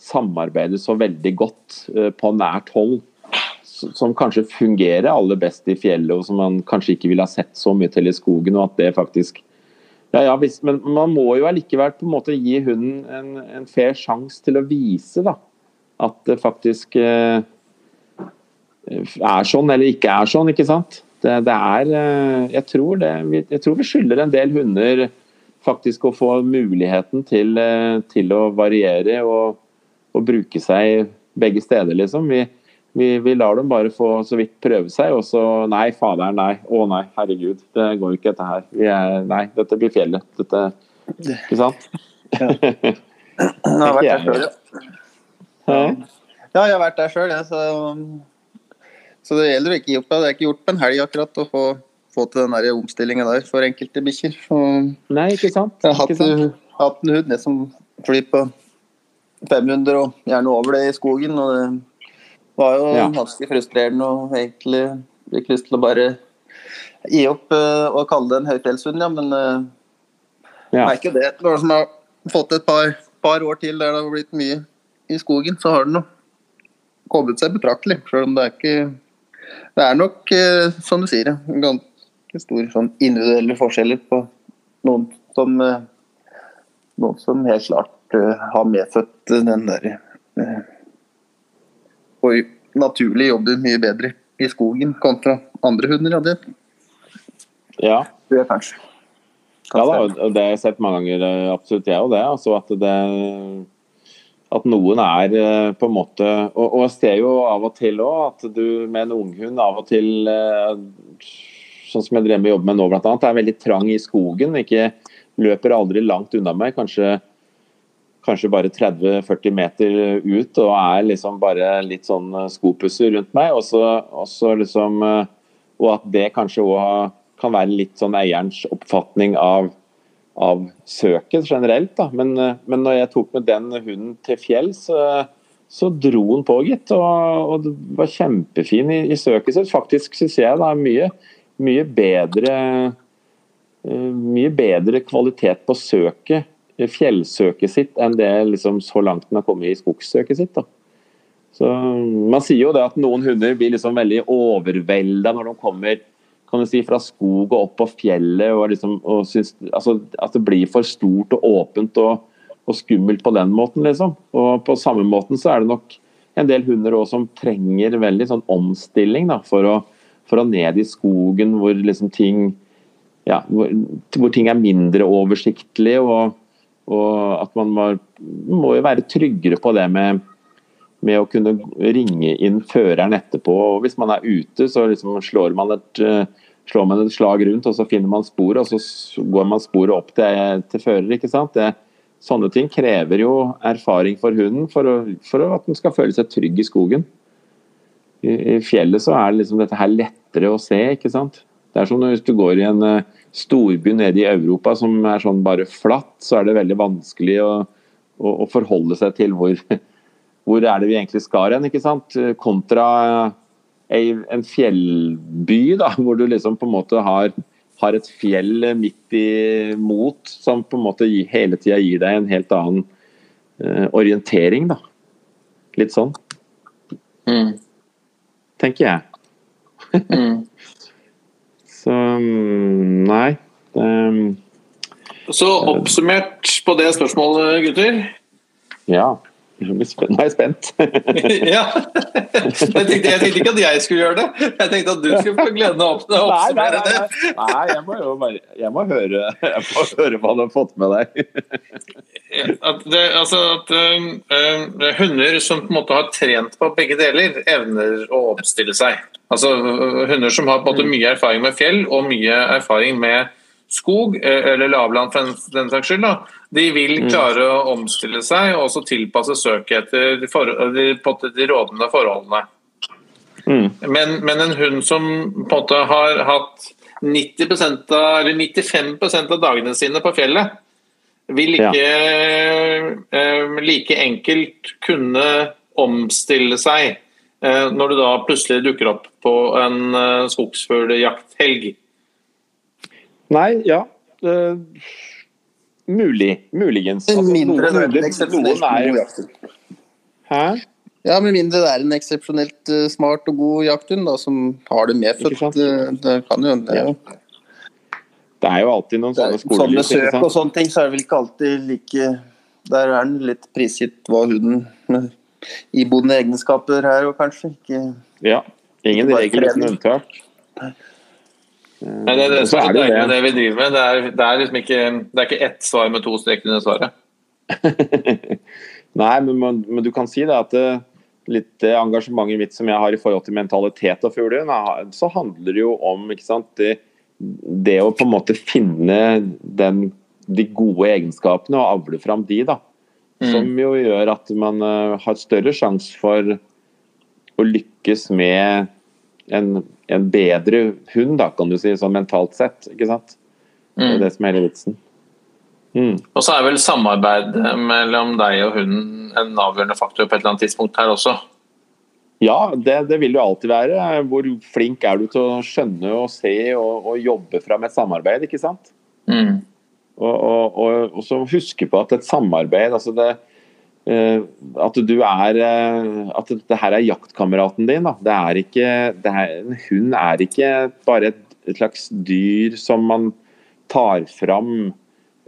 samarbeidet så veldig godt uh, på nært hold. Som kanskje fungerer aller best i fjellet, og som man kanskje ikke ville ha sett så mye til i skogen. og at det faktisk ja, ja, Men man må jo allikevel på en måte gi hunden en, en fair sjanse til å vise da, at det faktisk eh, er sånn eller ikke er sånn, ikke sant. Det, det er eh, jeg tror, det, jeg tror, vi skylder en del hunder faktisk å få muligheten til, eh, til å variere og, og, bruke seg begge steder, liksom. Vi, vi, vi, lar dem bare få så vidt prøve seg, og så nei, faderen, nei. Å nei, herregud. Det går ikke, dette her. Er, nei, dette blir fjellet. Dette Ikke sant? Ja. Det har vært der før, ja. Ja, jeg har vært der sjøl, jeg. Så, så, det gjelder å ikke gi opp. Det er ikke gjort på en helg akkurat å få, få til den der omstillinga der for enkelte bikkjer. Nei, ikke sant. Jeg har hatt, sant? hatt en hund som flyr på 500 og gjerne over det i skogen. og det var jo ja. ganske frustrerende og egentlig fikk lyst til å bare gi opp uh, og kalle det en høyfjellshund, ja. Men uh, ja. merker det. Det var som har fått et par, par år til der det har blitt mye i skogen, så har den kommet seg betraktelig. Selv om det er ikke Det er nok, eh, som du sier, ganske store sånn individuelle forskjeller på noen som eh, noen som helt klart eh, har medfødt den der Og naturlig jobber mye bedre i skogen kontra andre hunder. Ja, det, ja. det er kanskje. Ja da, det har jeg sett mange ganger, absolutt jeg og det. Altså at det at noen er eh, på en måte Og, og jeg ser jo av og til òg at du med en unghund av og til eh, Sånn som jeg drev med å jobbe med nå, annet, er veldig trang i skogen. ikke Løper aldri langt unna meg. Kanskje, kanskje bare 30-40 meter ut og er liksom bare litt sånn eh, skopusser rundt meg. Og, så liksom, og at det kanskje òg kan være litt sånn eierens oppfatning av av søket generelt. Da. Men, eh, men når jeg tok med den hunden til fjells, så, så dro den på, gitt. Og, og, det var kjempefin i, i søket sitt. Faktisk syns jeg det er mye, mye bedre eh, mye bedre kvalitet på søket, fjellsøket sitt, enn det liksom så langt den har kommet i skogssøket sitt. da. Så Man sier jo det at noen hunder blir liksom veldig overvelda når de kommer kan du si, fra skog og opp på fjellet. og, liksom, og synes, altså, At det blir for stort og åpent og, og, skummelt på den måten. liksom. Og På samme måten så er det nok en del hunder også som trenger veldig sånn omstilling da, for, å, for å ned i skogen hvor liksom ting ja, hvor, hvor ting er mindre oversiktlige. og, og at man må, må være tryggere på det med med å kunne ringe inn føreren etterpå. og Hvis man er ute, så liksom slår, man et, eh, slår, man et, slag rundt, og så finner man sporet, og så går man sporet opp til, til fører. ikke sant? Det, sånne ting krever jo erfaring for hunden for, å, for, at den skal føle seg trygg i skogen. I, I, fjellet så er liksom dette her lettere å se, ikke sant. Det er som hvis du går i en uh, storby nede i Europa som er sånn bare flatt, så er det veldig vanskelig å å, å forholde seg til hvor, hvor er det vi egentlig skal hen, ikke sant? Kontra en fjellby, da, hvor du liksom på en måte har, har et fjell midt imot, som på en måte hele tida gir deg en helt annen uh, orientering, da. Litt sånn. Mm. Tenker jeg. Mm. Så mm, nei. Um, Så oppsummert på det spørsmålet, gutter. ja. Nå er jeg spent. ja. Jeg tenkte, jeg tenkte ikke at jeg skulle gjøre det. Jeg tenkte at du skulle få gleden av å Nei, nei, oppsummere nei, det. nei. nei jeg, må jo bare, jeg, må høre, jeg må høre hva du har fått med deg. At, det, altså at um, um, Hunder som på en måte har trent på begge deler, evner å oppstille seg. Altså uh, Hunder som har måte mye erfaring med fjell og mye erfaring med skog, eh, eller lavland for den, saks skyld, da, de vil klare å omstille seg og også tilpasse søket etter de, for, de, de rådende forholdene. Mm. Men, men en hund som på en måte har hatt 90 av, eller 95 av dagene sine på fjellet, vil ikke eh, like enkelt kunne omstille seg eh, når du da plutselig dukker opp på en eh, skogsfugljakthelg. Nei, ja. Uh, mulig. Muligens. Altså, Mindre det er noen- en eksepsjonelt noen er. Hæ? Ja, med mindre det er en eksepsjonelt uh, smart og god jakthund da, som har det medfødt. sant? eh, Det kan jo hende. Ja. Det er jo alltid noen sånne Sånn skolelys. ikke søk og sånne ting, så er det vel ikke alltid like Der er den litt prisgitt hva hunden iboende egenskaper her og kanskje ikke Ja. Ingen regler uten unntak. Nei, det det så er det det. det vi driver med. Det er, det er liksom ikke, det er ikke ett svar med to streker under svaret. Nei, men, men du kan si det at det, litt det engasjementet mitt som jeg har i forhold til mentalitet og fuglehund, så handler det jo om sant, det, det å på en måte finne den, de gode egenskapene og avle fram de, da. Som jo gjør at man eh, har større sjanse for å lykkes med en, en bedre hund, da, kan du si, sånn mentalt sett. ikke sant? Det er det som er hele vitsen. Mm. Og så er vel samarbeid mellom deg og hunden en avgjørende faktor på et eller annet tidspunkt her også. Ja, det, det vil jo alltid være. Hvor flink er du til å skjønne og se og, og jobbe fram et samarbeid, ikke sant? Mm. Og, og, og, så huske på at et samarbeid altså det, At du er eh, At det her er jaktkameraten din. Da. Det er ikke, det er, en hund er ikke bare et, et slags dyr som man tar fram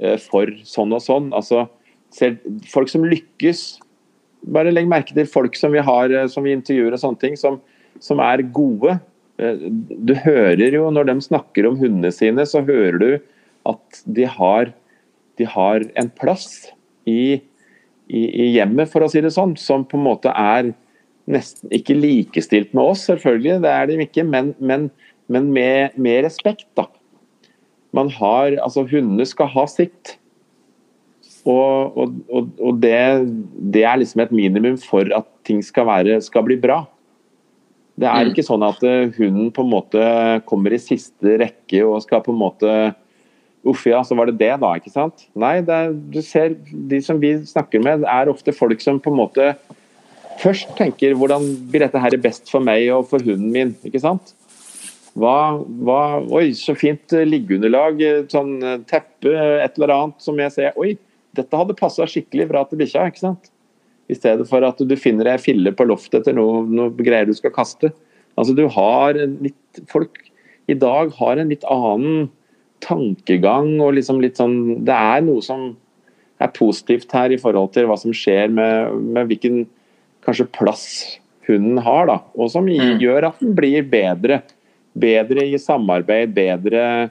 eh, for sånn og sånn. Altså, selv, folk som lykkes Bare legg merke til folk som vi har eh, som vi intervjuer og sånne ting, som, som er gode. Eh, Du hører jo når de snakker om hundene sine, så hører du at de har, de har en plass i, i, i hjemmet, for å si det sånn, som på en måte er nesten ikke likestilt med oss, selvfølgelig. Det er de ikke, men, men, men med, med respekt, da. Man har, altså Hundene skal ha sitt. Og, og, og, og det, det er liksom et minimum for at ting skal, være, skal bli bra. Det er Mm. ikke sånn at eh, hunden på en måte kommer i siste rekke og skal på en måte Uff ja, så var det det, da. ikke sant? Nei, er, du ser, de som vi snakker med, er ofte folk som på en måte først tenker hvordan blir dette her best for meg og for hunden min? ikke sant? Hva, hva, oi, så fint liggeunderlag, sånn eh, teppe, et eller annet som jeg ser Oi, dette hadde passa skikkelig bra til bikkja, ikke sant? I stedet for at du finner ei fille på loftet etter noe, noe greier du skal kaste. Altså du har litt Folk i dag har en litt annen tankegang og liksom litt sånn Det er noe som er positivt her i forhold til hva som skjer med, med hvilken kanskje plass hunden har, da. Og som Mm. gjør at den blir bedre. Bedre i samarbeid, bedre,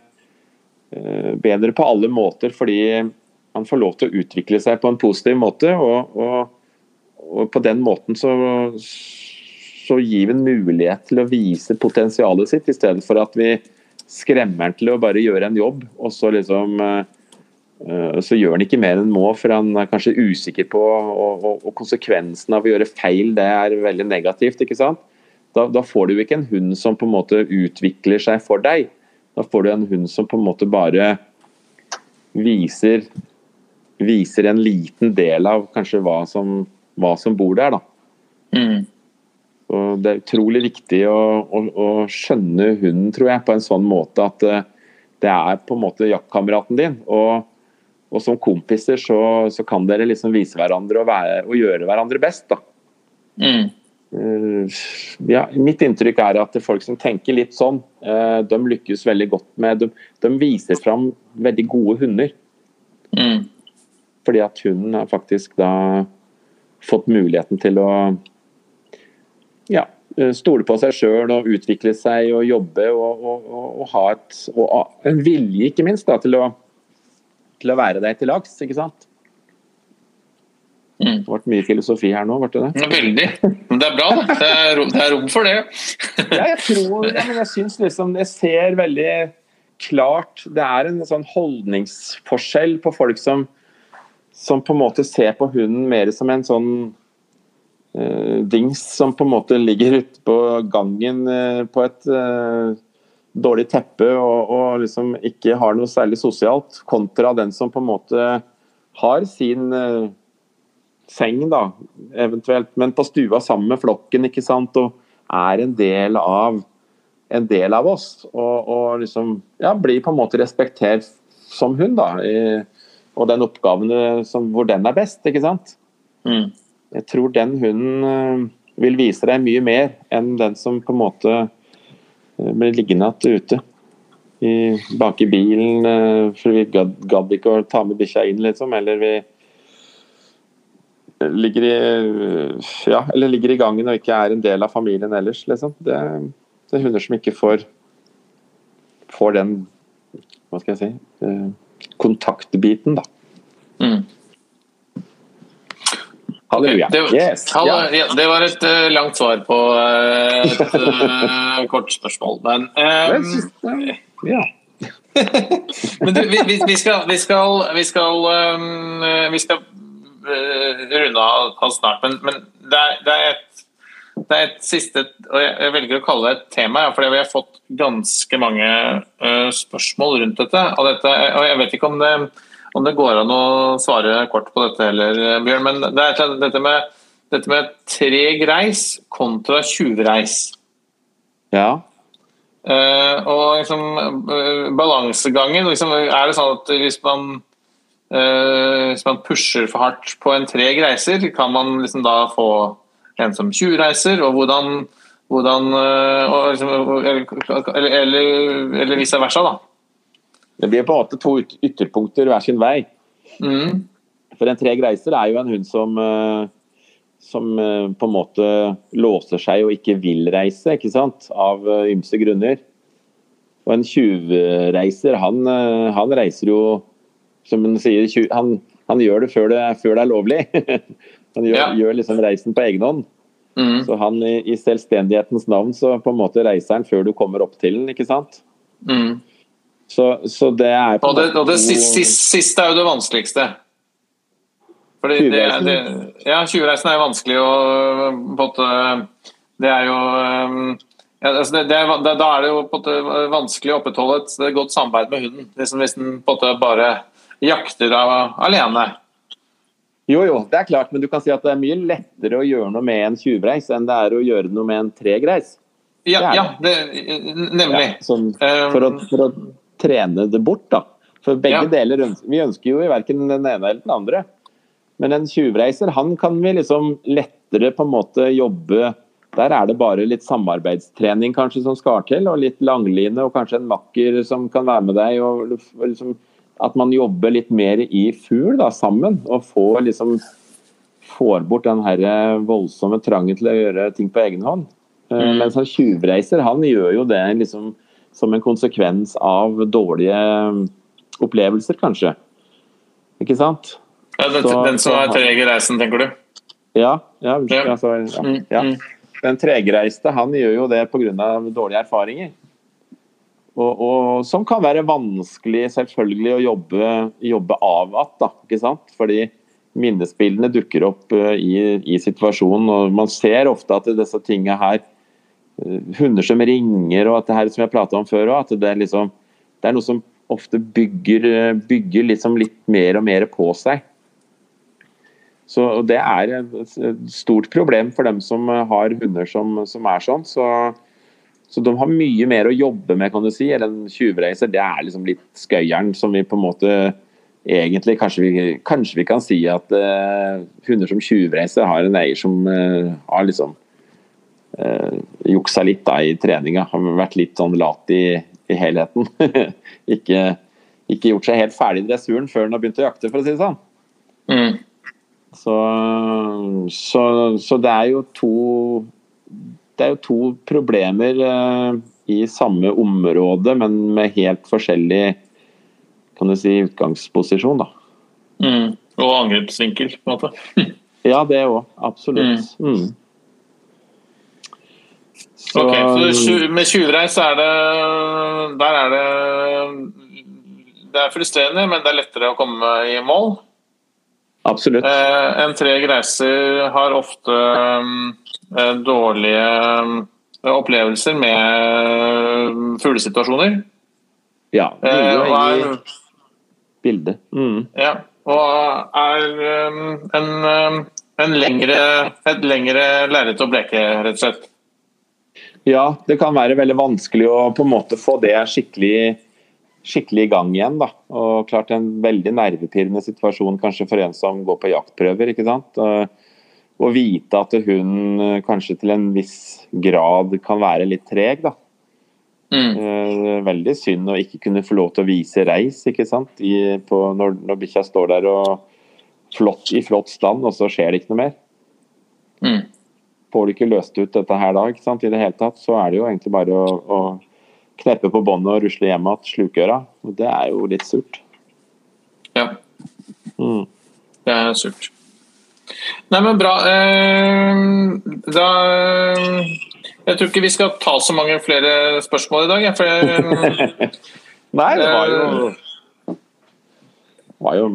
eh, bedre på alle måter, fordi man får lov til å utvikle seg på en positiv måte. Og, og, og på den måten så, så gir vi en mulighet til å vise potensialet sitt, i stedet for at vi skremmer han til å bare gjøre en jobb, og så liksom eh, eh, så gjør han ikke mer enn må, for han er kanskje usikker på og, og, og konsekvensen av å gjøre feil, det er veldig negativt. ikke sant? Da, da får du ikke en hund som på en måte utvikler seg for deg. Da får du en hund som på en måte bare viser viser en liten del av kanskje hva som, hva som bor der. da. Mm. Og det er utrolig viktig å, å, å, skjønne hunden, tror jeg, på en sånn måte at uh, det er på en måte jaktkameraten din. Og, og som kompiser så, så, kan dere liksom vise hverandre og, være, og gjøre hverandre best. da. Mm. Uh, ja, mitt inntrykk er at folk som tenker litt sånn, uh, de lykkes veldig godt med De, de viser fram veldig gode hunder. Mm. Fordi at hunden har faktisk da fått muligheten til å ja, eh, stole på seg sjøl og utvikle seg og jobbe og, og, og, og ha et, en vilje, ikke minst, da, til, å, til å være deg til lags. ikke sant? Mm. Det ble mye filosofi her nå, ble det det? Veldig. Men det er bra, da. Det er, rom, det er rom for det. ja, jeg tror ja, men jeg syns liksom Jeg ser veldig klart Det er en sånn holdningsforskjell på folk som, som på en måte ser på hunden mer som en sånn dings som på en måte ligger ute på gangen uh, på et uh, dårlig teppe og, og, liksom ikke har noe særlig sosialt, kontra den som på en måte har sin seng, da, eventuelt, men på stua sammen med flokken, ikke sant, og er en del av en del av oss. Og, og liksom ja, blir på en måte respektert som hun, da. I, og den oppgaven som, hvor den er best, ikke sant. Mm. Jeg tror den hunden uh, vil vise deg mye mer enn den som på en måte uh, blir liggende igjen ute. I, bak i bilen, uh, for vi gadd, gad ikke å ta med bikkja inn, liksom. Eller vi ligger i, ja, eller ligger i gangen og ikke er en del av familien ellers. Liksom. Det, det, er hunder som ikke får, får den hva skal jeg si eh, kontaktbiten, da. Mm. Halleluja. Det, yes. hallo, ja, det, var et uh, langt svar på uh, et uh, kort spørsmål, men um, ja. Men du, vi, vi, skal, vi skal, vi skal, um, vi skal runde av snart, men, men det, er, det, er et, det, er, et, siste og Jeg velger å kalle det et tema, ja, for vi har fått ganske mange uh, spørsmål rundt dette. Og, dette. og jeg vet ikke om det, om det, går an å svare kort på dette heller, Bjørn. Men det er dette med, dette med treg reis kontra tjuvreis. Ja. Uh, og liksom, uh, balansegangen liksom, Er det sånn at hvis man Uh, hvis man pusher for hardt på en treg reiser, kan man liksom da få en som tjuvreiser, og hvordan, hvordan og liksom, eller, eller, eller, vice versa, da. Det blir på en måte to ytterpunkter hver sin vei. Mm. For en treg reiser er jo en hund som, uh, som på en måte låser seg og ikke vil reise, ikke sant? av ymse grunner. Og en tjuvreiser, han, han reiser jo som han sier, han, han gjør det før det, før det er lovlig. han gjør, ja. gjør, liksom reisen på egen hånd. Mm. Så han i, i, selvstendighetens navn så på en måte reiser han før du kommer opp til den, ikke sant? Mm. Så, så, det er Og det, og det siste, siste er jo det vanskeligste. Fordi det, det, ja, tjuvreisen er jo vanskelig å på at måte Det er jo ja, altså det, det, Da er det jo på en måte vanskelig å opprettholde et godt samarbeid med hunden. Liksom hvis den på en måte bare jakter av, alene. Jo, jo, det er klart, men du kan si at det er mye lettere å gjøre noe med en tjuvreis enn det er å gjøre noe med en tregreis. Ja, det ja det, nemlig. Ja, sånn, for, å, for, å, trene det bort, da. For begge ja. deler Vi ønsker jo verken den ene eller den andre. Men en tjuvreiser, han kan vi liksom lettere på en måte jobbe Der er det bare litt samarbeidstrening kanskje som skal til, og litt langline og kanskje en makker som kan være med deg. og liksom at man jobber litt mer i fugl da, sammen, og får liksom får bort den her voldsomme trangen til å gjøre ting på egen hånd. Eh, mm. Mens han tjuvreiser, han gjør jo det liksom som en konsekvens av dårlige opplevelser, kanskje. Ikke sant? Ja, den, så, den som er treg i reisen, tenker du? Ja. ja. Altså, ja, mm. Mm. Den tregreiste, han gjør jo det pga. dårlige erfaringer. Og, og, som kan være vanskelig selvfølgelig å jobbe, jobbe av igjen. Fordi minnesbildene dukker opp uh, i, i, situasjonen. og Man ser ofte at disse tingene her Hunder som ringer og at det her som jeg prata om før at det er, liksom, det er noe som ofte bygger, bygger liksom litt mer og mer på seg. Så Det er et stort problem for dem som har hunder som, som er sånn. Så, så, de har mye mer å jobbe med, kan du si. Eller en tjuvreiser, det er liksom litt skøyeren som vi på en måte egentlig Kanskje vi, kanskje vi kan si at uh, hunder som tjuvreiser har en eier som uh, har liksom uh, juksa litt da i treninga. Har vært litt sånn lat i, i helheten. ikke, ikke, gjort seg helt ferdig i dressuren før han har begynt å jakte, for å si det sånn. Mm. Så, så, så, det er jo to Det er jo to problemer eh, i samme område, men med helt forskjellig kan du si, utgangsposisjon. da. Mm. Og angrepsvinkel, på en måte. ja, det òg. Absolutt. Mm. Så, ok, så Med tjuvreis er det Der er det Det er frustrerende, men det er lettere å komme i mål. Absolutt. Eh, en treg reiser har ofte eh, dårlige eh, opplevelser med fuglesituasjoner. Ja, det er jo i bildet. Mm. Ja, og er en, en lengre, et lengre lerret å bleke, rett og slett. Ja, det kan være veldig vanskelig å på en måte få det skikkelig skikkelig i gang igjen. Da. Og klart En veldig nervepirrende situasjon kanskje for en som går på jaktprøver. ikke sant? Å vite at hun eh, kanskje til en viss grad kan være litt treg. da. Mm. Eh, veldig synd å ikke kunne få lov til å vise reis ikke sant? I, på, når, når bikkja står der og flott, i flott stand, og så skjer det ikke noe mer. Mm. Får du ikke løst ut dette her da, ikke sant? i det hele tatt, så er det jo egentlig bare å, å kneppe på båndet og rusle hjem igjen slukøra. Og det er jo litt surt. Ja. Mm. Det er surt. Nei, men bra. Eh, da Jeg tror ikke vi skal ta så mange flere spørsmål i dag, jeg. For, Nei, det var jo Det var jo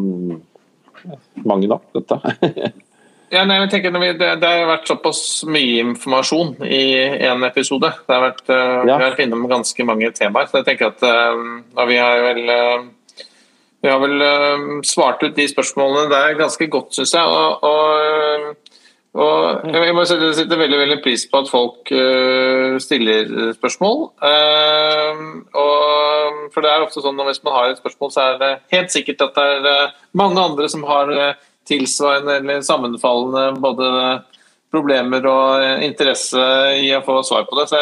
mange nok, dette. Ja, nei, jeg tenker vi, det, det, har vært såpass mye informasjon i én episode. Det har vært, uh, ja. Vi har vært innom ganske mange temaer. så jeg tenker at uh, Vi har vel, uh, vi har vel svart ut de spørsmålene der ganske godt, syns jeg. Og, og, og, jeg må sette veldig, veldig pris på at folk stiller spørsmål. For det er ofte sånn at hvis man har et spørsmål, så er det helt sikkert at det er mange andre som har tilsvarende eller sammenfallende både problemer og interesse i å få svar på det. Så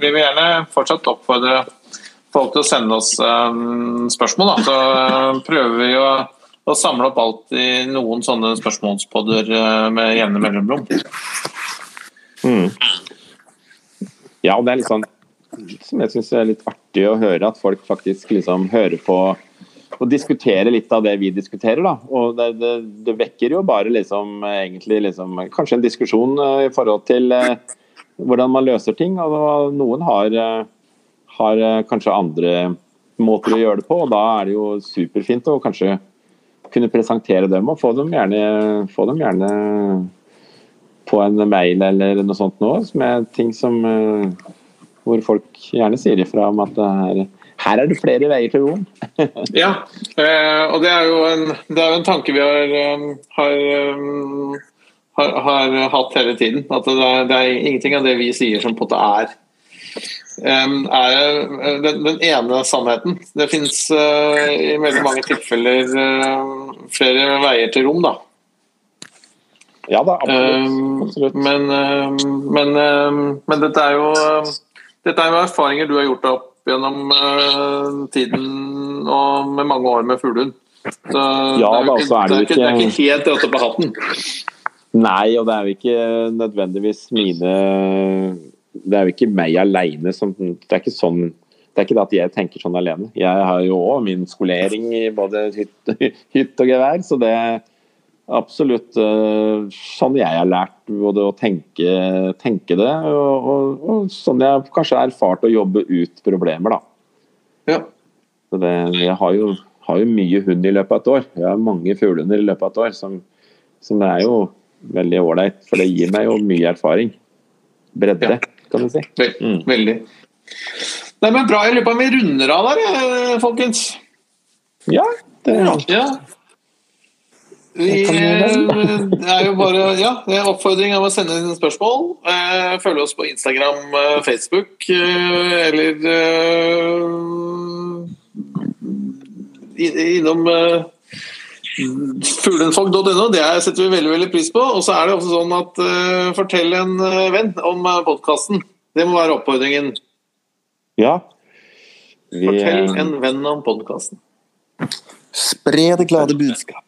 vi vil gjerne fortsatt oppfordre folk til å sende oss um, spørsmål. Da. Så uh, prøver vi å, å, samle opp alt i noen sånne spørsmålspodder med jevne mellomrom. Mm. Ja, det er litt sånn som jeg syns er litt artig å høre, at folk faktisk liksom hører på og diskutere litt av det vi diskuterer. Da. Og det, det, det vekker jo bare liksom, egentlig liksom, kanskje en diskusjon uh, i forhold til uh, hvordan man løser ting. Og noen har, uh, har kanskje andre måter å gjøre det på, og da er det jo superfint å kanskje kunne presentere dem og få dem gjerne, få dem gjerne på en mail eller noe sånt nå, med ting som hvor folk gjerne sier ifra om at det er her er det flere veier til Rom. ja, eh, og det er jo en, er jo en tanke vi har, eh, har, eh, har, har, hatt hele tiden. At det er, det er, ingenting av det vi sier som på en måte er er den, den ene sannheten. Det finnes i veldig mange tilfeller flere veier til rom, da. Ja da, absolutt. absolutt. Men, men, men, dette er jo dette er jo erfaringer du har gjort opp gjennom uh, tiden og med mange år med fuglehund. Ja, det, er da, ikke, er det, ikke, det er ikke helt rødt på hatten. Nei, og det er jo ikke nødvendigvis mine Det er jo ikke meg aleine som Det er ikke sånn det er ikke det at jeg tenker sånn alene. Jeg har jo òg min skolering i både hytt, hytt og gevær, så det absolutt uh, sånn jeg har lært både å tenke, tenke det, og, og, og, sånn jeg kanskje har erfart å jobbe ut problemer, da. Ja. Så det, jeg har jo, har jo, mye hund i løpet av et år. Jeg har mange fuglehunder i løpet av et år, som, som er jo veldig ålreit. For det gir meg jo mye erfaring. Bredde, ja. kan du si. Mm. Veldig. Nei, men Bra. Jeg lurer på om vi runder av der, folkens. Ja. Det, ja. Vi, det er jo bare ja, det er oppfordring om å sende inn spørsmål. Eh, følg oss på Instagram, eh, Facebook eh, eller innom fuglenfolk.no. Det setter vi veldig veldig pris på. Og så er det også sånn at fortell en venn om podkasten. Det må være oppfordringen. Ja. Vi, fortell en venn om podkasten. Spre det glade budskap.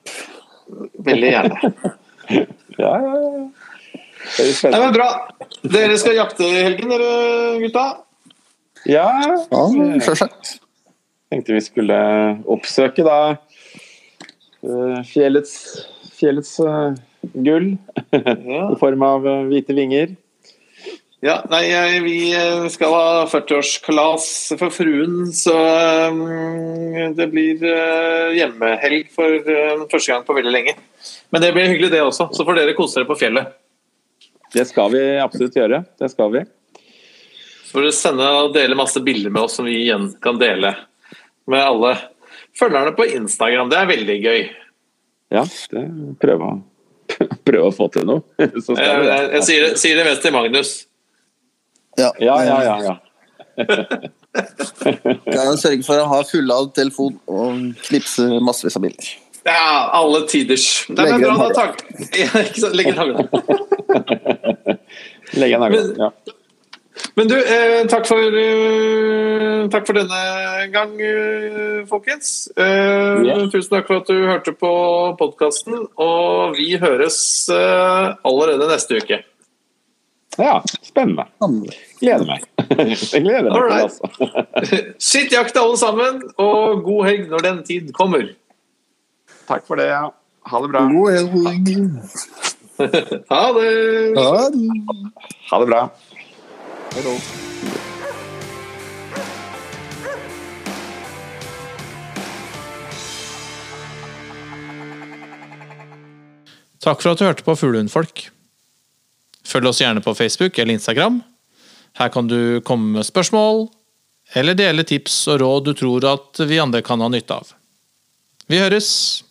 Veldig gjerne. ja, ja, ja. Nei, men bra. Dere skal jakte i helgen, dere gutta? Ja. ja Selvsagt. Tenkte vi skulle oppsøke da uh, fjellets, fjellets uh, gull ja. i form av uh, hvite vinger. Ja, nei, vi eh, skal ha 40-årskalas for fruen, så um, det blir uh, hjemmehelg for uh, første gang på veldig lenge. Men det blir hyggelig, det også. Så får dere kose dere på fjellet. Det skal vi absolutt gjøre. Det skal vi. Så får dere sende og dele masse bilder med oss som vi igjen kan dele med alle følgerne på Instagram. Det er veldig gøy. Ja, det prøver å, prøve å få til noe. jeg, jeg, jeg sier, det, sier det mest til Magnus. Ja, ja, ja. ja, ja. kan sørge for å ha fulladd telefon og knipse massevis av bilder. Ja, alle tiders. Nei, men bra, da, takk. Legge en hagle. Legge en hagle, ja. Men du, eh, takk, for, eh, takk for denne gang, eh, folkens. Eh, yeah. Tusen takk for at du hørte på podkasten. Og vi høres eh, allerede neste uke. Ja, spennende. Gleder meg. Jeg gleder meg right. altså. Sitt i jakta, alle sammen, og god helg når den tid kommer. Takk for det. ja. Ha det bra. God helg. ha det. Ha det. Ha det bra. Hei Takk for at du hørte på Fuglehundfolk. Følg oss gjerne på Facebook eller Instagram. Her kan du komme med spørsmål, eller dele tips og råd du tror at vi andre kan ha nytte av. Vi høres!